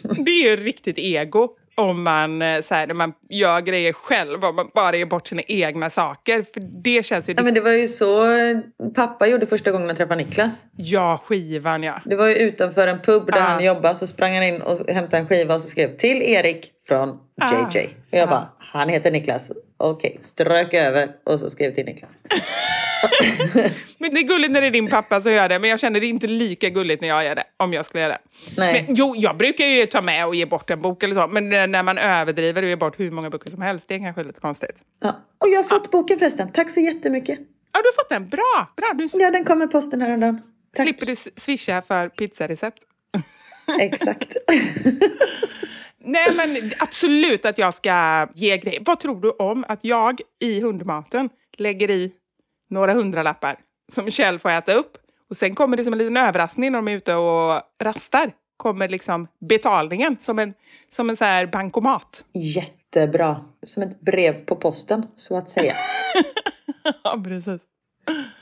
det är ju riktigt ego om man, eh, så här, när man gör grejer själv, om man bara ger bort sina egna saker. För det känns ju... Ja men det var ju så eh, pappa gjorde första gången jag träffade Niklas. Ja, skivan ja. Det var ju utanför en pub där Ja. han jobbade så sprang han in och hämtade en skiva och så skrev till Erik från Ah. JJ. Och jag bara, han heter Niklas. Okej, strök över och så skrev till Niklas. Men det är gulligt när det är din pappa som gör det, men jag känner det inte lika gulligt när jag gör det, om jag skulle göra det. Nej. Men, jo, jag brukar ju ta med och ge bort en bok eller så, men när man överdriver och ger bort hur många böcker som helst, det är kanske lite konstigt. Ja. Och jag har fått boken förresten. Tack så jättemycket. Ja, du har fått den. Bra! Bra, du Ja, den kommer posten häromdagen. Tack. slipper du swisha för pizzarecept. Exakt. Nej, men absolut att jag ska ge grejer. Vad tror du om att jag i hundmaten lägger i några hundralappar som Kjell får äta upp och sen kommer det som en liten överraskning när de är ute och rastar. Kommer liksom betalningen som en, som en så här bankomat. Jättebra. Som ett brev på posten, så att säga. ja, precis.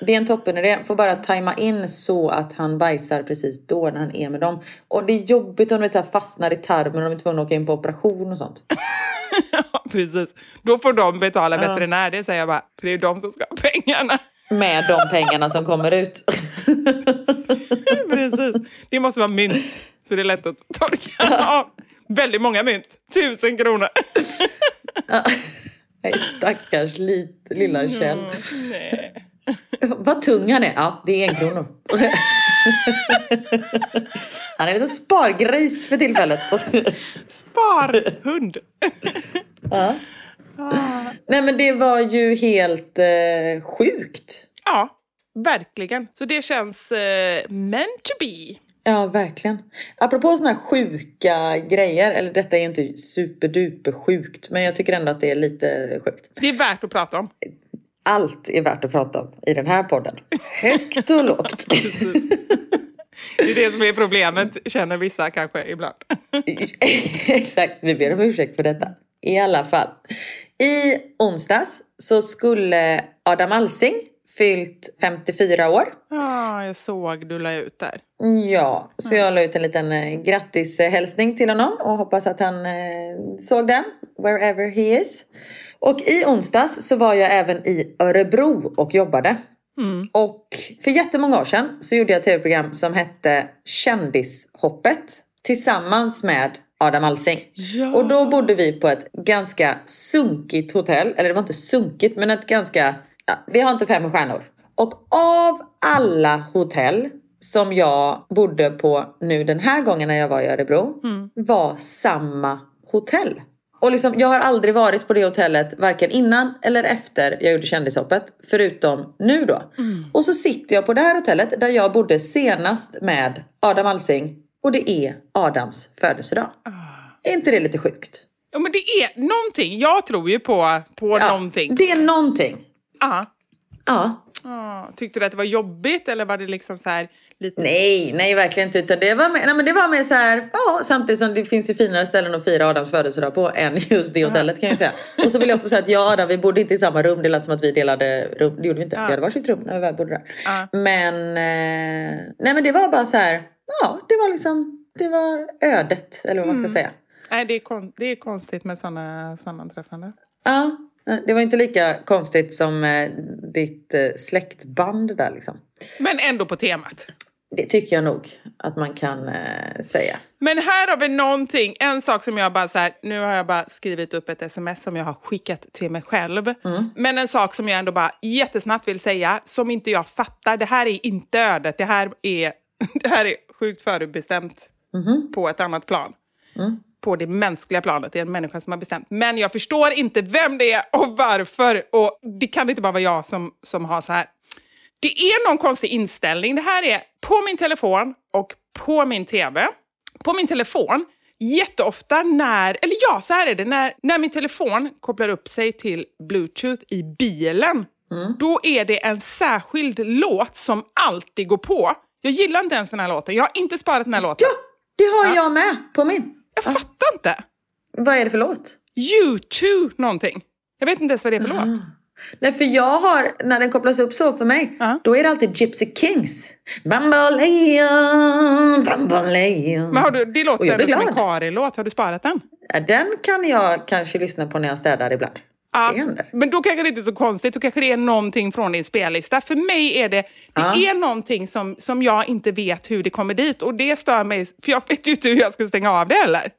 Det är en toppenidé. Får bara tajma in så att han bajsar precis då när han är med dem. Och det är jobbigt om det fastnar i tarmen och de är tvungna att åka in på operation och sånt. ja, precis. Då får de betala veterinär, det säger jag bara. För det är de som ska ha pengarna. Med de pengarna som kommer ut. precis. Det måste vara mynt, så det är lätt att torka av. Väldigt många mynt. Tusen kronor. Nej, stackars lit, lilla Kjell. Mm. Vad tung han är. Ja, det är en kronor. Han är en liten spargris för tillfället. Sparhund. Ja. Nej men det var ju helt eh, sjukt. Ja, verkligen. Så det känns eh, meant to be. Ja, verkligen. Apropå sådana här sjuka grejer, eller detta är inte superduper sjukt, men jag tycker ändå att det är lite sjukt. Det är värt att prata om. Allt är värt att prata om i den här podden. Högt och lågt. Det är det som är problemet, känner vissa kanske ibland. Exakt, vi ber om ursäkt för detta. I alla fall. I onsdags så skulle Adam Alsing fyllt 54 år. Ja, jag såg du la ut där. Ja, så jag la ut en liten eh, grattishälsning till honom och hoppas att han eh, såg den, wherever he is. Och i onsdags så var jag även i Örebro och jobbade. Och för jättemånga år sedan så gjorde jag ett tv-program som hette Kändishoppet tillsammans med Adam Alsing. Ja. Och då bodde vi på ett ganska sunkigt hotell. Eller det var inte sunkigt men ett ganska, ja, vi har inte fem stjärnor. Och av alla hotell som jag bodde på nu den här gången när jag var i Örebro var samma hotell. Och liksom, jag har aldrig varit på det hotellet varken innan eller efter jag gjorde kändishoppet. Förutom nu då. Och så sitter jag på det här hotellet där jag bodde senast med Adam Alsing. Och det är Adams födelsedag. Är inte det lite sjukt? Ja, men det är någonting. Jag tror ju på, på någonting. Det är någonting. Ja. Ja. Ja, Tyckte du att det var jobbigt eller var det liksom så här lite... Nej, nej verkligen inte. Utan det var med, nej, men det var med så här, ja, samtidigt som det finns ju finare ställen att fira Adams födelsedag på än just det hotellet kan jag säga. Och så vill jag också säga att jag och Adam, vi bodde inte i samma rum. Det lät som att vi delade rum. Det gjorde vi inte. Vi hade varsitt rum när vi väl bodde där. Ja. Men, eh, nej men det var bara så här, ja, det var liksom, det var ödet, eller vad man ska säga. Nej, det är, det är konstigt med sådana sammanträffanden. Ja, det var inte lika konstigt som eh, ditt eh, släktband där liksom. Men ändå på temat. Det tycker jag nog att man kan eh, säga. Men här har vi någonting, en sak som jag bara så här, nu har jag bara skrivit upp ett sms som jag har skickat till mig själv. Men en sak som jag ändå bara jättesnabbt vill säga, som inte jag fattar, det här är inte ödet, det här är, det här är sjukt förutbestämt på ett annat plan. På det mänskliga planet, det är en människa som har bestämt. Men jag förstår inte vem det är och varför. Och det kan inte bara vara jag som, som har så här. Det är någon konstig inställning. Det här är på min telefon och på min tv. På min telefon, jätteofta när, eller ja, så här är det, när, när min telefon kopplar upp sig till bluetooth i bilen, då är det en särskild låt som alltid går på. Jag gillar inte ens den här låten. Jag har inte sparat den här låten. Ja, det har jag med på min. Jag fattar inte. Vad är det för låt? U2 någonting. Jag vet inte ens vad det är för låt. Nej, för jag har, när den kopplas upp så för mig, Ja. då är det alltid Gypsy Kings. Bamboleon, bamboleon. Men har du, det låter ändå som en glad. Karin-låt. Har du sparat den? Ja, Den kan jag kanske lyssna på när jag städar ibland. Ja, men då kanske det inte är så konstigt. Då kanske det är någonting från din spellista. För mig är det, det Ja. är någonting som, som jag inte vet hur det kommer dit. Och det stör mig, för jag vet ju inte hur jag ska stänga av det heller.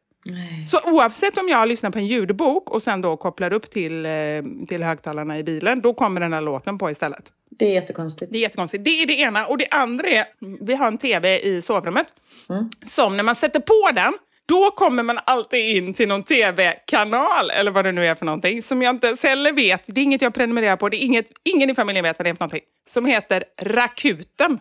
Så oavsett om jag lyssnar på en ljudbok och sen då kopplar upp till, eh, till högtalarna i bilen, då kommer den här låten på istället. Det är jättekonstigt. Det är jättekonstigt. Det är det ena. Och det andra är, vi har en tv i sovrummet. Som när man sätter på den, då kommer man alltid in till någon tv-kanal, eller vad det nu är för någonting, som jag inte ens heller vet. Det är inget jag prenumererar på, det är inget, ingen i familjen vet vad det är för någonting. Som heter Rakuten.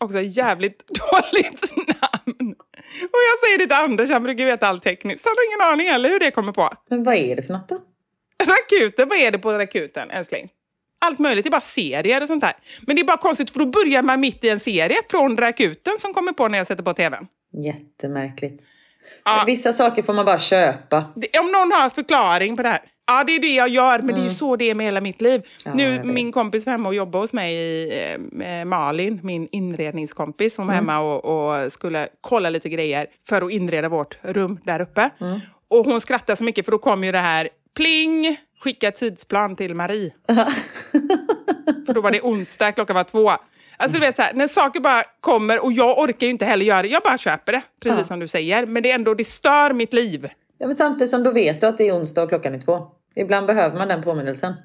Också jävligt dåligt namn. Och jag säger det till Anders, han brukar veta allt tekniskt. Han har ingen aning heller hur det kommer på. Men vad är det för något då? Rakuten, vad är det på Rakuten älskling? Allt möjligt, det är bara serier och sånt där. Men det är bara konstigt för då börjar man mitt i en serie från Rakuten som kommer på när jag sätter på tvn. Jättemärkligt. Ja. Vissa saker får man bara köpa. Om någon har förklaring på det här. Ja, det är det jag gör, men det är ju så det är med hela mitt liv. Mm. Ja, nu, min kompis var hemma och jobbade hos mig, i, eh, Malin, min inredningskompis. Hon var Mm. hemma och, och skulle kolla lite grejer för att inreda vårt rum där uppe. Mm. Och hon skrattade så mycket för då kom ju det här, pling, skicka tidsplan till Marie. för då var det onsdag, klockan var två. Alltså du vet så här, när saker bara kommer och jag orkar ju inte heller göra det, jag bara köper det, precis Ja. som du säger. Men det är ändå, det stör mitt liv. Ja, men samtidigt som då vet du att det är onsdag och klockan är två. Ibland behöver man den påminnelsen.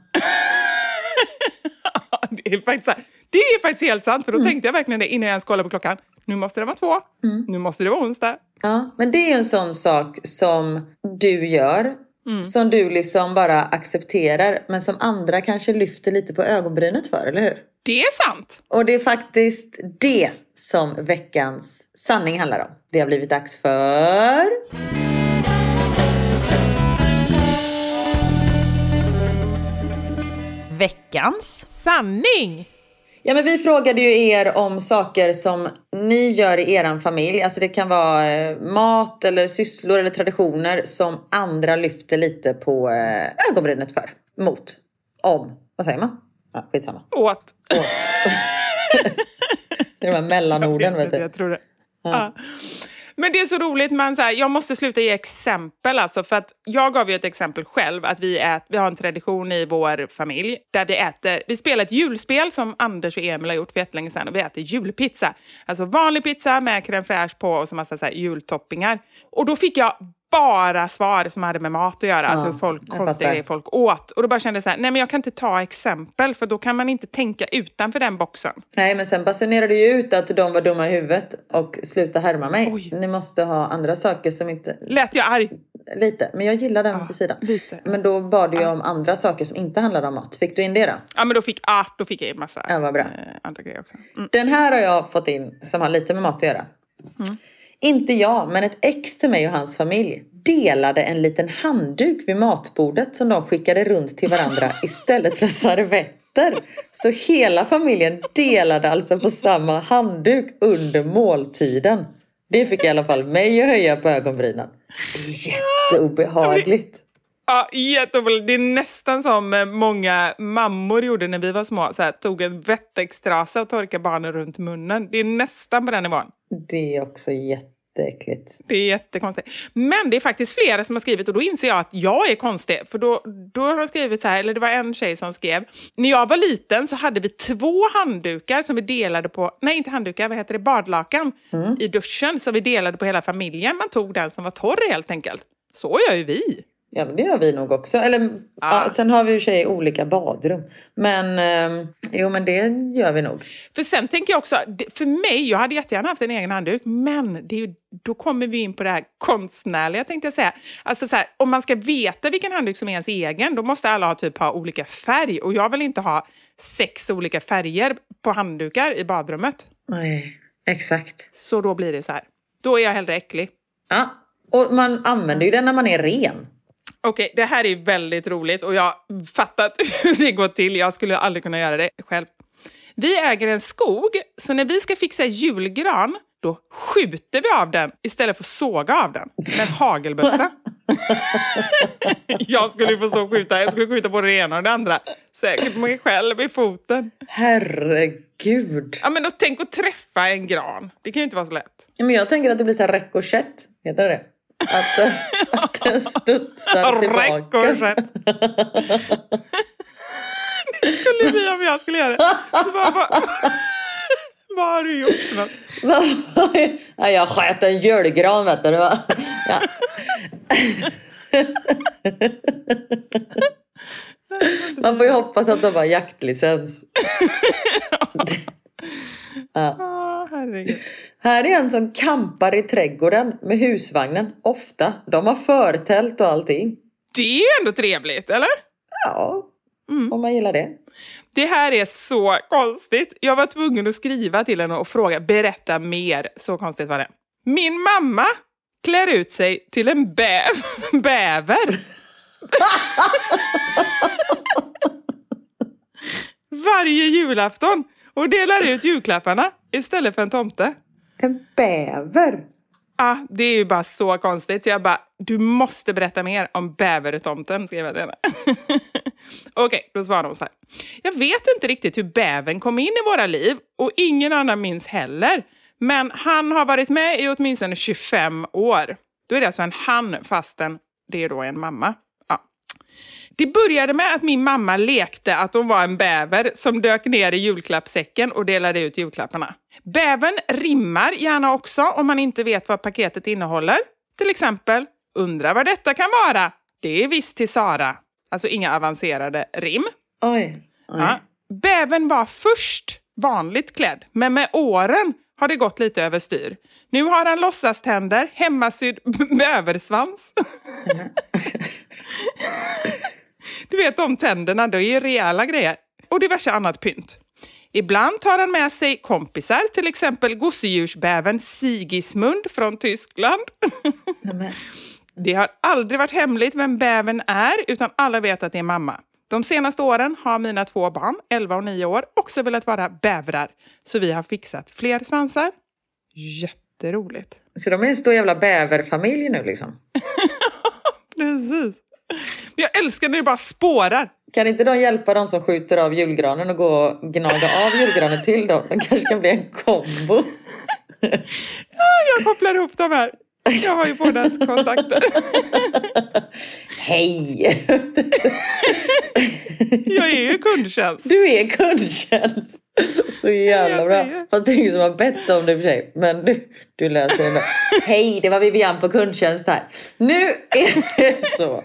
Ja, det är faktiskt, det är faktiskt helt sant, för då tänkte jag verkligen det innan jag ens kollade på klockan. Nu måste det vara två, nu måste det vara onsdag. Ja, men det är en sån sak som du gör. Som du liksom bara accepterar. Men som andra kanske lyfter lite på ögonbrynet för, eller hur? Det är sant! Och det är faktiskt det som veckans sanning handlar om. Det har blivit dags för... Veckans Sanning! Ja men vi frågade ju er om saker som ni gör i eran familj. Alltså det kan vara eh, mat eller sysslor eller traditioner som andra lyfter lite på eh, ögonbrynet för. Mot. Om. Vad säger man? Ja, skitsamma. Åt. Åt. det är de här mellanorden vet du. Jag tror det. Ja. Men det är så roligt, man, så här, jag måste sluta ge exempel. Alltså, för att jag gav ju ett exempel själv, att vi, ät, vi har en tradition i vår familj där vi äter, vi spelar ett julspel som Anders och Emil har gjort för jättelänge sedan och vi äter julpizza. Alltså vanlig pizza med crème fraîche på och så massa så här, jultoppingar. Och då fick jag bara svar som hade med mat att göra, alltså hur folk, jag konstiga fattar. grejer folk åt. Och då bara kände jag så här, nej men jag kan inte ta exempel för då kan man inte tänka utanför den boxen. Nej men sen basunerade du ju ut att de var dumma i huvudet och sluta härma mig. Oj. Ni måste ha andra saker som inte... Lät jag arg? Lite, men jag gillar den på sidan. lite. Men då bad du ju om andra saker som inte handlade om mat. Fick du in det då? Ja, men då fick, ah, då fick jag en massa Ja, eh, andra grejer också. Mm. Den här har jag fått in som har lite med mat att göra. Inte jag, men ett ex till mig och hans familj delade en liten handduk vid matbordet som de skickade runt till varandra istället för servetter. Så hela familjen delade alltså på samma handduk under måltiden. Det fick i alla fall mig att höja på ögonbrynen. Jätteobehagligt. Ja, jätteobehagligt. Det är nästan som eh, många mammor gjorde när vi var små. Så här, tog en Wettextrasa och torkade barnen runt munnen. Det är nästan på den nivån. Det är också jätteäckligt. Det är jättekonstigt. Men det är faktiskt flera som har skrivit och då inser jag att jag är konstig. För då, då har de skrivit så här, eller det var en tjej som skrev. När jag var liten så hade vi två handdukar som vi delade på, nej inte handdukar, vad heter det, badlakan i duschen. Så vi delade på hela familjen. Man tog den som var torr helt enkelt. Så gör ju vi. Ja men det gör vi nog också. Eller, ja, sen har vi ju tjej olika badrum. Men eh, jo men det gör vi nog. För sen tänker jag också, för mig, jag hade jättegärna haft en egen handduk, men det är ju, då kommer vi in på det här konstnärliga tänkte jag säga. Alltså så här, om man ska veta vilken handduk som är ens egen, då måste alla ha typ ha olika färg. Och jag vill inte ha sex olika färger på handdukar i badrummet. Nej, exakt. Så då blir det så här. Då är jag hellre äcklig. Ja. Och man använder ju den när man är ren. Okej, det här är väldigt roligt och jag fattat hur det går till. Jag skulle aldrig kunna göra det själv. Vi äger en skog, så när vi ska fixa julgran, då skjuter vi av den istället för att såga av den med en hagelbössa. jag skulle få så skjuta, jag skulle skjuta både det ena och det andra. Säkert mig själv i foten. Herregud. Ja, men då tänk att träffa en gran. Det kan ju inte vara så lätt. Ja, Men jag tänker att det blir så här ricochet. Heter det Att, eh, att den studsar tillbaka. Det skulle bli om jag skulle göra det. Bara, vad, har du gjort för något? ja, jag sköt en julgran vet du. Ja. Man får ju hoppas att de har jaktlicens. Ja. Ah. Här är en som kampar i trädgården med husvagnen. Ofta. De har förtält och allting. Det är ändå trevligt, eller? Ja, om man gillar det. Det här är så konstigt. Jag var tvungen att skriva till henne och fråga, berätta mer. Så konstigt var det. Min mamma klär ut sig till en bäv bäver. Varje julafton och delar ut julklapparna istället för en tomte. En bäver. Ah, det är ju bara så konstigt. Så jag bara, du måste berätta mer om bävertomten, skrev jag till henne. Okej, då svarade hon så här. Jag vet inte riktigt hur bävern kom in i våra liv och ingen annan minns heller. Men han har varit med i åtminstone 25 år. Då är det alltså en han fastän det är då en mamma. Det började med att min mamma lekte att hon var en bäver som dök ner i julklappssäcken och delade ut julklapparna. Bävern rimmar gärna också om man inte vet vad paketet innehåller. Till exempel, undrar vad detta kan vara? Det är visst till Sara. Alltså inga avancerade rim. Oj. Oj. Ja. Bävern var först vanligt klädd, men med åren har det gått lite överstyr. Nu har han låtsaständer, hemmasydd bäversvans. vet de tänderna, det är rejäla grejer. Och diverse annat pynt. Ibland tar han med sig kompisar, till exempel gosedjursbävern Sigismund från Tyskland. Nämen. Det har aldrig varit hemligt vem bävern är, utan alla vet att det är mamma. De senaste åren har mina två barn, 11 och 9 år, också velat vara bävrar. Så vi har fixat fler svansar. Jätteroligt. Så de är en stor jävla bäverfamilj nu liksom. Precis. Men jag älskar när det bara spårar. Kan inte de hjälpa de som skjuter av julgranen och gå och gnaga av julgranen till dem? Det kanske kan bli en kombo. Jag kopplar ihop de här. Jag har ju bådas kontakter. Hej! Jag är ju kundtjänst. Du är kundtjänst. Så jävla bra. Fast det är ingen som har bett om det i och för sig. Men du, du löser det ändå. Hej, det var Vivian på kundtjänst här. Nu är det så.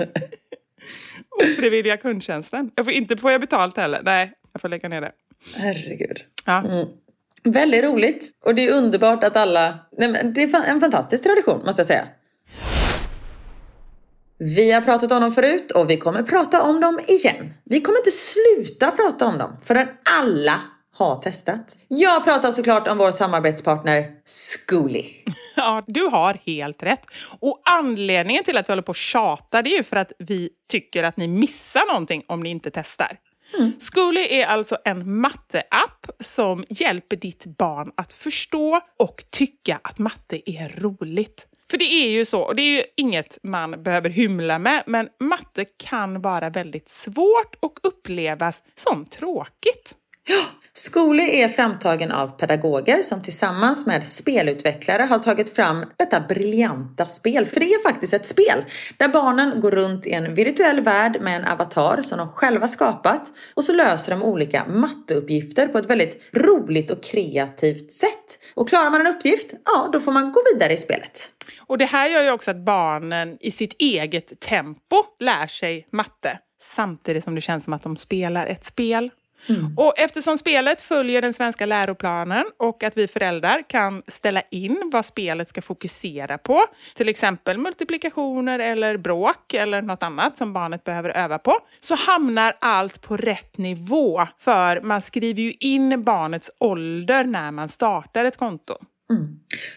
Ofrivilliga kundtjänsten. Jag får inte får jag betalt heller. Nej, jag får lägga ner det. Herregud. Ja. Väldigt roligt. Och det är underbart att alla... Nej, det är en fantastisk tradition måste jag säga. Vi har pratat om dem förut och vi kommer prata om dem igen. Vi kommer inte sluta prata om dem förrän alla har testat. Jag pratar såklart om vår samarbetspartner Zcooly. Ja, du har helt rätt. Och anledningen till att vi håller på och tjatar det är ju för att vi tycker att ni missar någonting om ni inte testar. Mm. Zcooly är alltså en matteapp som hjälper ditt barn att förstå och tycka att matte är roligt. För det är ju så, och det är ju inget man behöver hymla med, men matte kan vara väldigt svårt och upplevas som tråkigt. Zcooly är framtagen av pedagoger som tillsammans med spelutvecklare har tagit fram detta briljanta spel. För det är faktiskt ett spel där barnen går runt i en virtuell värld med en avatar som de själva skapat och så löser de olika matteuppgifter på ett väldigt roligt och kreativt sätt. Och klarar man en uppgift, ja då får man gå vidare i spelet. Och det här gör ju också att barnen i sitt eget tempo lär sig matte. Samtidigt som det känns som att de spelar ett spel. Och eftersom spelet följer den svenska läroplanen och att vi föräldrar kan ställa in vad spelet ska fokusera på, till exempel multiplikationer eller bråk eller något annat som barnet behöver öva på, så hamnar allt på rätt nivå. För man skriver ju in barnets ålder när man startar ett konto.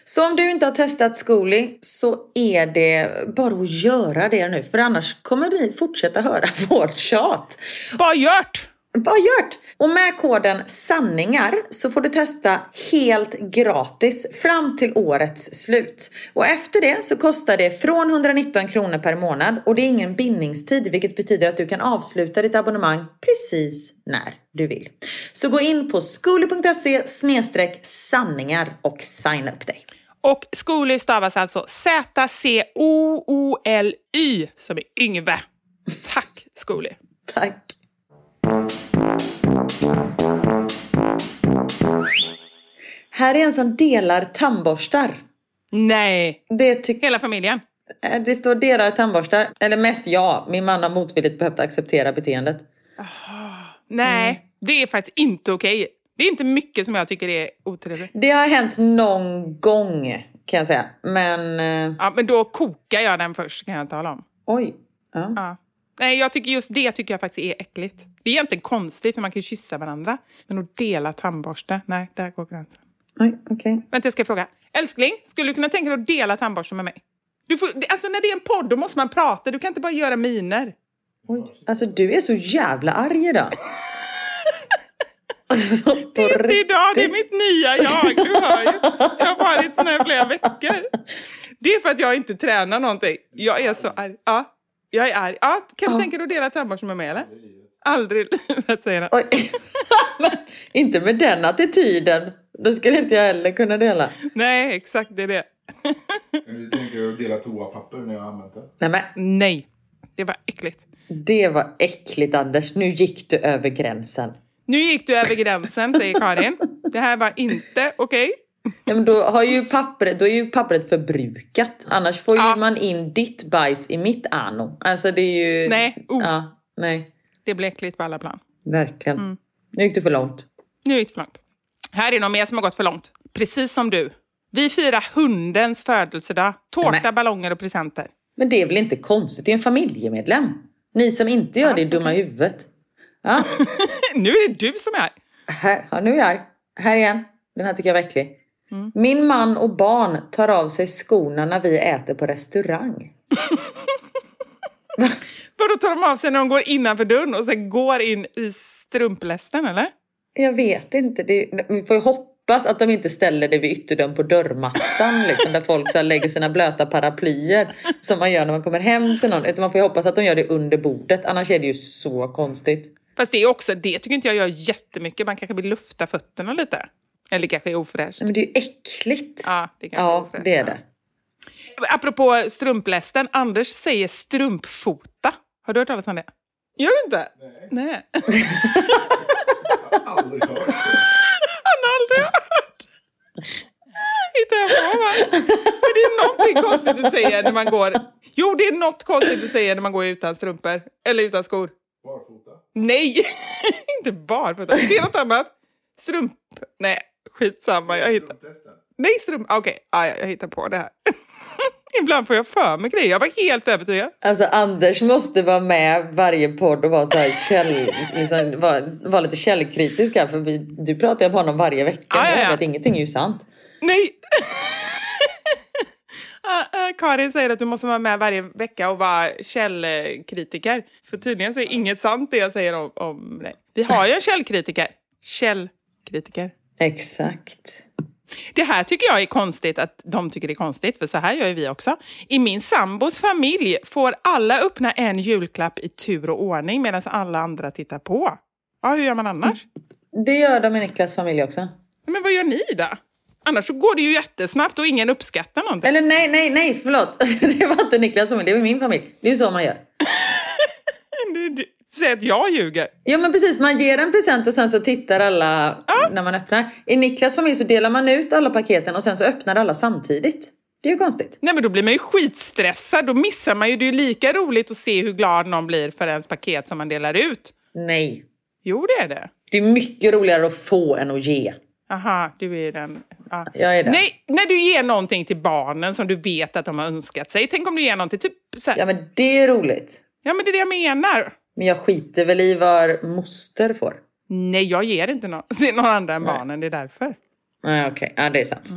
Så om du inte har testat Zcooly så är det bara att göra det nu för annars kommer ni fortsätta höra vårt tjat. Bara gjort! Bara gjort! Och med koden sanningar så får du testa helt gratis fram till årets slut. Och efter det så kostar det från 119 kronor per månad och det är ingen bindningstid vilket betyder att du kan avsluta ditt abonnemang precis när du vill. Så gå in på skoli.se sanningar och signa upp dig. Och Zcooly stavas alltså Z-C-O-O-L-Y som är Yngve. Tack Zcooly! Tack! Här är en som delar tandborstar. Nej, Det, hela familjen. eh, det står delar tandborstar. Eller mest jag. Min man har motvilligt behövt acceptera beteendet. Nej, Mm. det är faktiskt inte okej. Det är inte mycket som jag tycker är otrevligt. Det har hänt någon gång kan jag säga. Men eh, Ja, men då kokar jag den först kan jag tala om. oj. Ja. Ja. Nej, jag tycker just det tycker jag faktiskt är äckligt. Det är egentligen konstigt för man kan ju kyssa varandra. Men att dela tandborste, nej, där går gränsen. Oj, okej. Vänta, jag ska fråga. Älskling, skulle du kunna tänka dig att dela tandborsten med mig? Du får, alltså när det är en podd då måste man prata, du kan inte bara göra miner. Oj. Alltså du är så jävla arg idag. alltså, Det är inte idag, det är mitt nya jag. Du hör ju. Jag har varit sån här flera veckor. Det är för att jag inte tränar någonting. Jag är så arg. Ja, jag är arg. Ja, kan du Ja. tänka dig att dela tandborsten med mig eller? Aldrig i livet, säger han. Inte med den attityden. Då skulle inte jag heller kunna dela. Nej, exakt det är det. Men du tänker att dela toapapper när jag har använt det? Nej men Nej, det var äckligt. det var äckligt Anders. Nu gick du över gränsen. Nu gick du över gränsen, säger Karin. Det här var inte okej. Ja, men då, har ju pappret, då är ju pappret förbrukat. Annars får Ja. ju man in ditt bajs i mitt ano. Alltså det är ju... Nej, oh. Ja, nej. Det blev äckligt på alla plan. Verkligen. Mm. Nu gick du för långt. Nu gick det för långt. Här är någon mer som har gått för långt. Precis som du. Vi firar hundens födelsedag. Tårta, Nämen. ballonger och presenter. Men det är väl inte konstigt? Det är en familjemedlem. Ni som inte gör det är dumma i huvudet. Ja, nu är det du som är här. här, ja, nu är jag arg. Här igen. Den här tycker jag var äcklig. Min man och barn tar av sig skorna när vi äter på restaurang. Vadå tar de av sig när de går innanför dörren och sen går in i strumplästen eller? Jag vet inte. Det, vi får ju hoppas att de inte ställer det vid ytterdörren på dörrmattan. Liksom, där folk så lägger sina blöta paraplyer. Som man gör när man kommer hem till någon. Man får ju hoppas att de gör det under bordet. Annars är det ju så konstigt. Fast det är också, det tycker inte jag gör jättemycket. Man kanske vill lufta fötterna lite. Eller kanske är ofräscht. Men det är ju äckligt. Ja, det är ja ofräscht. det är det. Apropå strumplästen, Anders säger strumpfota. Har du hört talas om det? Gör du inte? Nej. Nej. Aldrig hört det. Han har aldrig hört. Hittar jag va? Men det är någonting konstigt du säger när man går... Jo, det är något konstigt du säger när man går utan strumpor. Eller utan skor. Barfota. Nej, inte barfota. Det är något annat. Strump... Nej, skitsamma. Jag hittar... Nej, strump... Okej, ah, ja, jag hittar på det här. Ibland får jag för mig grejer. Jag var helt övertygad. Alltså Anders måste vara med varje podd och vara så här käll, liksom, vara, vara lite källkritisk här. För vi, du pratar ju om honom varje vecka. Ja, ja, vet ingenting är ju sant. Nej! Ah, ah, Karin säger att du måste vara med varje vecka och vara källkritiker. För tydligen så är inget sant det jag säger om, om dig. Vi har ju en källkritiker. Källkritiker. Exakt. Det här tycker jag är konstigt att de tycker det är konstigt, för så här gör ju vi också. I min sambos familj får alla öppna en julklapp i tur och ordning medan alla andra tittar på. Ja, hur gör man annars? Det gör de i Niklas familj också. Men vad gör ni då? Annars så går det ju jättesnabbt och ingen uppskattar någonting. Eller nej, nej, nej, förlåt. Det var inte Niklas familj, det var min familj. Det är ju så man gör. Du- du- Säg att jag ljuger. Ja men precis, man ger en present och sen så tittar alla när man öppnar. I Niklas familj så delar man ut alla paketen och sen så öppnar alla samtidigt. Det är ju konstigt. Nej men då blir man ju skitstressad. Då missar man ju. Det är ju lika roligt att se hur glad någon blir för ens paket som man delar ut. Nej. Jo, det är det. Det är mycket roligare att få än att ge. Aha, du är den. Ja. Jag är den. Nej, när du ger någonting till barnen som du vet att de har önskat sig. Tänk om du ger någonting typ så här. Ja men det är roligt. Ja, men det är det jag menar. Men jag skiter väl i vad moster får. Nej, jag ger inte någon, till någon andra än barnen. Det är därför. Nej okej, ja det är sant.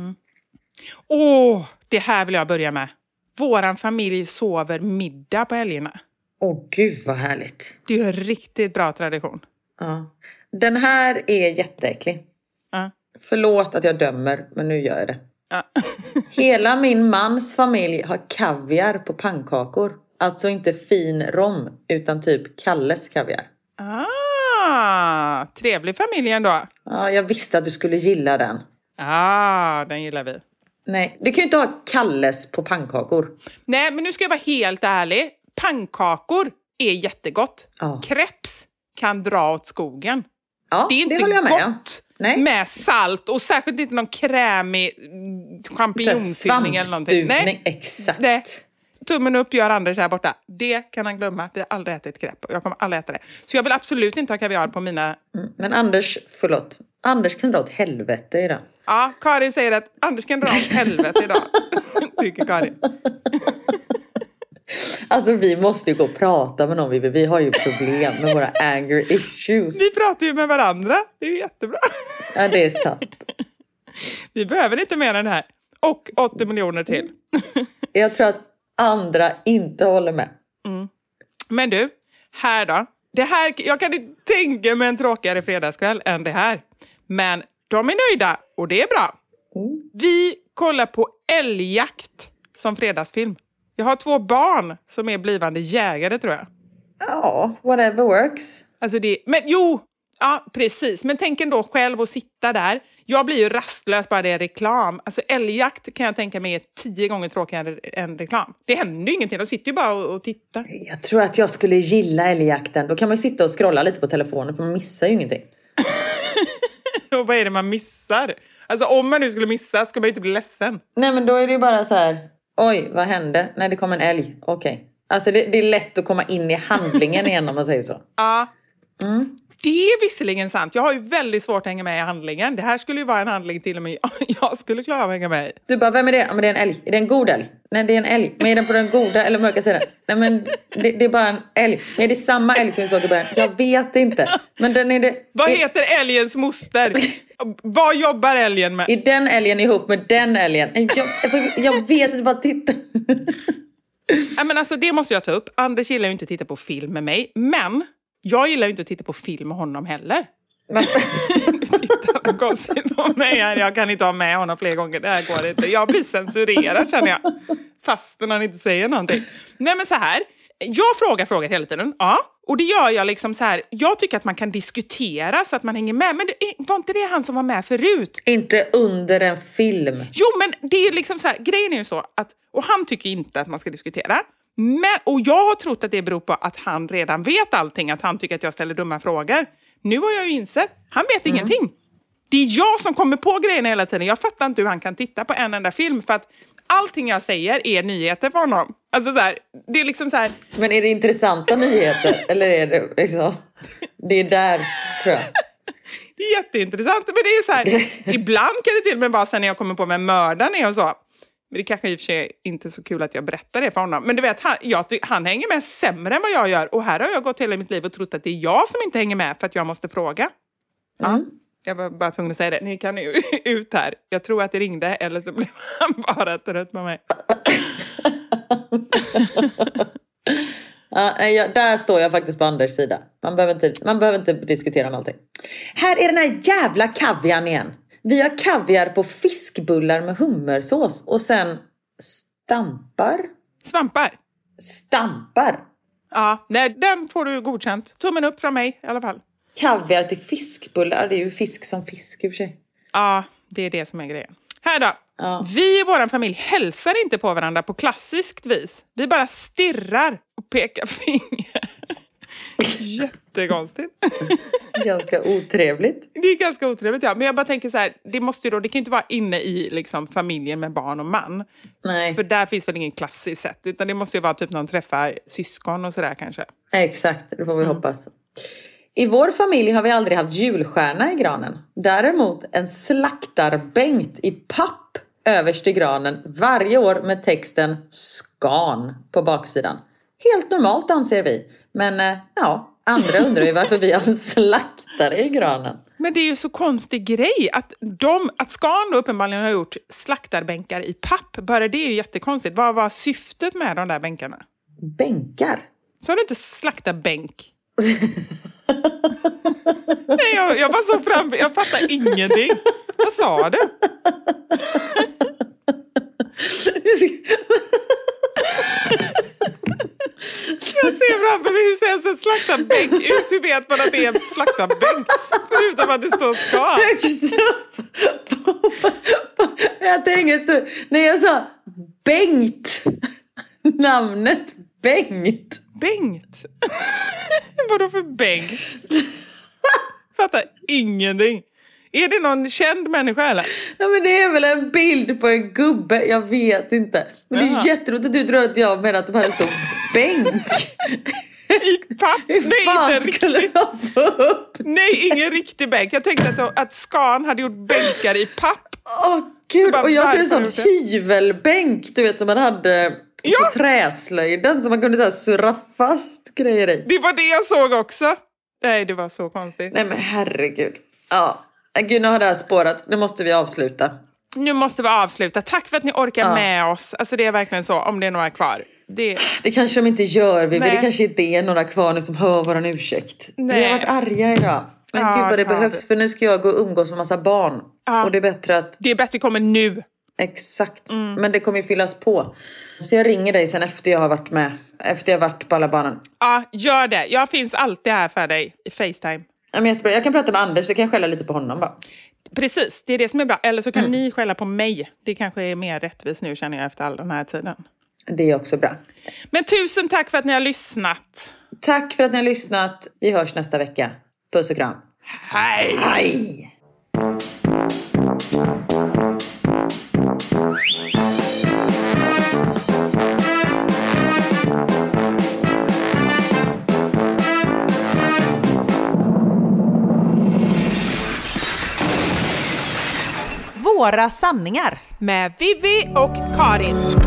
Åh, det här vill jag börja med. Våran familj sover middag på helgerna. Åh gud vad härligt. Det är en riktigt bra tradition. Ja. Den här är jätteäcklig. Ja. Förlåt att jag dömer, men nu gör jag det. Ja. Hela min mans familj har kaviar på pannkakor. Alltså inte fin rom, utan typ Kalles kaviar. Ah, trevlig familj ändå. Ja, jag visste att du skulle gilla den. Ah, den gillar vi. Nej, du kan ju inte ha Kalles på pannkakor. Nej, men nu ska jag vara helt ärlig. Pannkakor är jättegott. Ja. Kreps kan dra åt skogen. Ja, det är inte håller jag med gott Nej. med salt och särskilt inte någon krämig champinjonfyllning eller någonting. Svampstuvning, exakt. Nej. Tummen upp gör Anders här borta. Det kan han glömma. Vi har aldrig ätit ett krepp. Jag kommer aldrig äta det. Så jag vill absolut inte ha kaviar på mina... Mm. Men Anders, förlåt. Anders kan dra åt helvete idag. Ja, Karin säger att Anders kan dra åt helvete idag. Tycker Karin. Alltså vi måste ju gå och prata med någon Vivi. Vi har ju problem med våra anger issues. Vi pratar ju med varandra. Det är ju jättebra. Ja, det är sant. Vi behöver inte mer än det här. Och 80 miljoner till. Jag tror att andra inte håller med. Men du, här då. Det här, jag kan inte tänka mig en tråkigare fredagskväll än det här. Men de är nöjda och det är bra. Vi kollar på älgjakt som fredagsfilm. Jag har två barn som är blivande jägare tror jag. Ja, whatever works. Alltså det, men jo, ja precis. Men tänk ändå själv att sitta där. Jag blir ju rastlös bara det är reklam. Alltså älgjakt kan jag tänka mig är tio gånger tråkigare än reklam. Det händer ju ingenting, de sitter ju bara och, och tittar. Jag tror att jag skulle gilla älgjakten. Då kan man ju sitta och scrolla lite på telefonen för man missar ju ingenting. Och vad är det man missar? Alltså om man nu skulle missa ska man ju inte bli ledsen. Nej men då är det ju bara så här. Oj, vad hände? Nej, det kom en älg. Okej. Alltså det, det är lätt att komma in i handlingen igen om man säger så. Ja. Det är visserligen sant. Jag har ju väldigt svårt att hänga med i handlingen. Det här skulle ju vara en handling till och med jag skulle klara av att hänga med i. Du bara, vem är det? Ja, men det är en älg. Är det en god älg? Nej, det är en älg. Men är den på den goda eller mörka sidan? Nej, men det, det är bara en älg. Men är det samma älg som vi såg i början? Jag vet inte. Men den är det... Vad är, heter älgens moster? Vad jobbar älgen med? är den älgen ihop med den älgen? Jag, jag vet inte, bara titta. Ja, men alltså, det måste jag ta upp. Anders gillar ju inte att titta på film med mig. Men jag gillar ju inte att titta på film med honom heller. Men, Tittar vad konstigt på mig här. Jag kan inte ha med honom fler gånger. Det här går inte. Jag blir censurerad känner jag. Fastän han inte säger någonting. Nej men så här. Jag frågar frågor hela tiden. Ja. Och det gör jag liksom så här. Jag tycker att man kan diskutera så att man hänger med. Men det, var inte det han som var med förut? inte under en film. Jo, men det är liksom så här, grejen är ju så att, och han tycker inte att man ska diskutera. Men, och jag har trott att det beror på att han redan vet allting, att han tycker att jag ställer dumma frågor. Nu har jag ju insett, han vet ingenting. Det är jag som kommer på grejerna hela tiden. Jag fattar inte hur han kan titta på en enda film för att allting jag säger är nyheter för honom. Alltså så här, det är liksom så här, Men är det intressanta nyheter? eller är det liksom... Det är där, tror jag. Det är jätteintressant. Men det är så här, ibland kan det till och med vara sen när jag kommer på vem mördaren är och så. Men det kanske i och för sig inte är så kul att jag berättar det för honom. Men du vet, han, jag, han hänger med sämre än vad jag gör. Och här har jag gått hela mitt liv och trott att det är jag som inte hänger med för att jag måste fråga. Ja, jag var bara tvungen att säga det. Ni kan nu ut här. Jag tror att det ringde eller så blev han bara trött på mig. Ja, jag, där står jag faktiskt på Anders sida. Man behöver, inte, man behöver inte diskutera om allting. Här är den här jävla kaviarn igen. Vi har kaviar på fiskbullar med hummersås och sen stampar. Svampar. Stampar. Ja, nej, den får du godkänt. Tummen upp från mig i alla fall. Kaviar till fiskbullar. Det är ju fisk som fisk i och för sig. Ja, det är det som är grejen. Här då. Ja. Vi i vår familj hälsar inte på varandra på klassiskt vis. Vi bara stirrar och pekar finger. Jättekonstigt. Ganska otrevligt. Det är ganska otrevligt, ja. Men jag bara tänker så här, det måste ju då, det kan ju inte vara inne i liksom, familjen med barn och man. Nej, För där finns väl ingen klassiskt sätt, utan det måste ju vara typ när de träffar syskon och sådär kanske. exakt. Det får vi hoppas. I vår familj har vi aldrig haft julstjärna i granen. Däremot en slaktarbänkt i papp överst i granen varje år med texten Skan på baksidan. Helt normalt anser vi. Men eh, ja, andra undrar ju varför vi har en slaktare i granen. Men det är ju så konstig grej att, de, att Scan då uppenbarligen har gjort slaktarbänkar i papp. Bara det är ju jättekonstigt. Vad var syftet med de där bänkarna? Bänkar. Sa du inte slaktarbänk? Nej, jag, jag bara såg fram Jag fattar ingenting. Vad sa du? Jag ser framför mig hur ser en slaktarbänk ut. Hur vet man att det är en slaktarbänk? Förutom att det står skal. Högst upp. Jag tänkte. När jag sa Bengt. Namnet Bengt. Bengt? Vadå för Bengt? Fattar ingenting. Är det någon känd människa eller? Ja men det är väl en bild på en gubbe, jag vet inte. Men det Jaha. är jätteroligt att du tror att jag menar att de hade en stor bänk. I papp? Hur Nej, fan inte skulle riktigt. de få upp? Nej, ingen riktig bänk. Jag tänkte att, att Scan hade gjort bänkar i papp. Åh gud, bara, och jag ser en sån hyvelbänk du vet som man hade Ja. på träslöjden som man kunde så här surra fast grejer i. Det var det jag såg också. Nej, det var så konstigt. Nej men herregud. Ja, gud nu har det här spårat. Nu måste vi avsluta. Nu måste vi avsluta. Tack för att ni orkar Ja. med oss. Alltså det är verkligen så, om det är några kvar. Det... Det kanske de inte gör Vivi. Det kanske inte är några kvar nu som hör våran ursäkt. Vi Nej. har varit arga idag. Men Ja, gud vad det det behövs för nu ska jag gå och umgås med massa barn. Ja. Och det är bättre att det är bättre kommer nu. Exakt. Mm. Men det kommer ju fyllas på. Så jag ringer dig sen efter jag har varit med. Efter jag har varit på alla barnen. Ja, gör det. Jag finns alltid här för dig i Facetime. Ja, men jättebra. Jag kan prata med Anders så kan jag skälla lite på honom bara. Precis, det är det som är bra. Eller så kan Mm. ni skälla på mig. Det kanske är mer rättvist nu känner jag efter all den här tiden. Det är också bra. Men tusen tack för att ni har lyssnat. Tack för att ni har lyssnat. Vi hörs nästa vecka. Puss och kram. Hej! Hej! Våra sanningar. Med Vivi och Karin.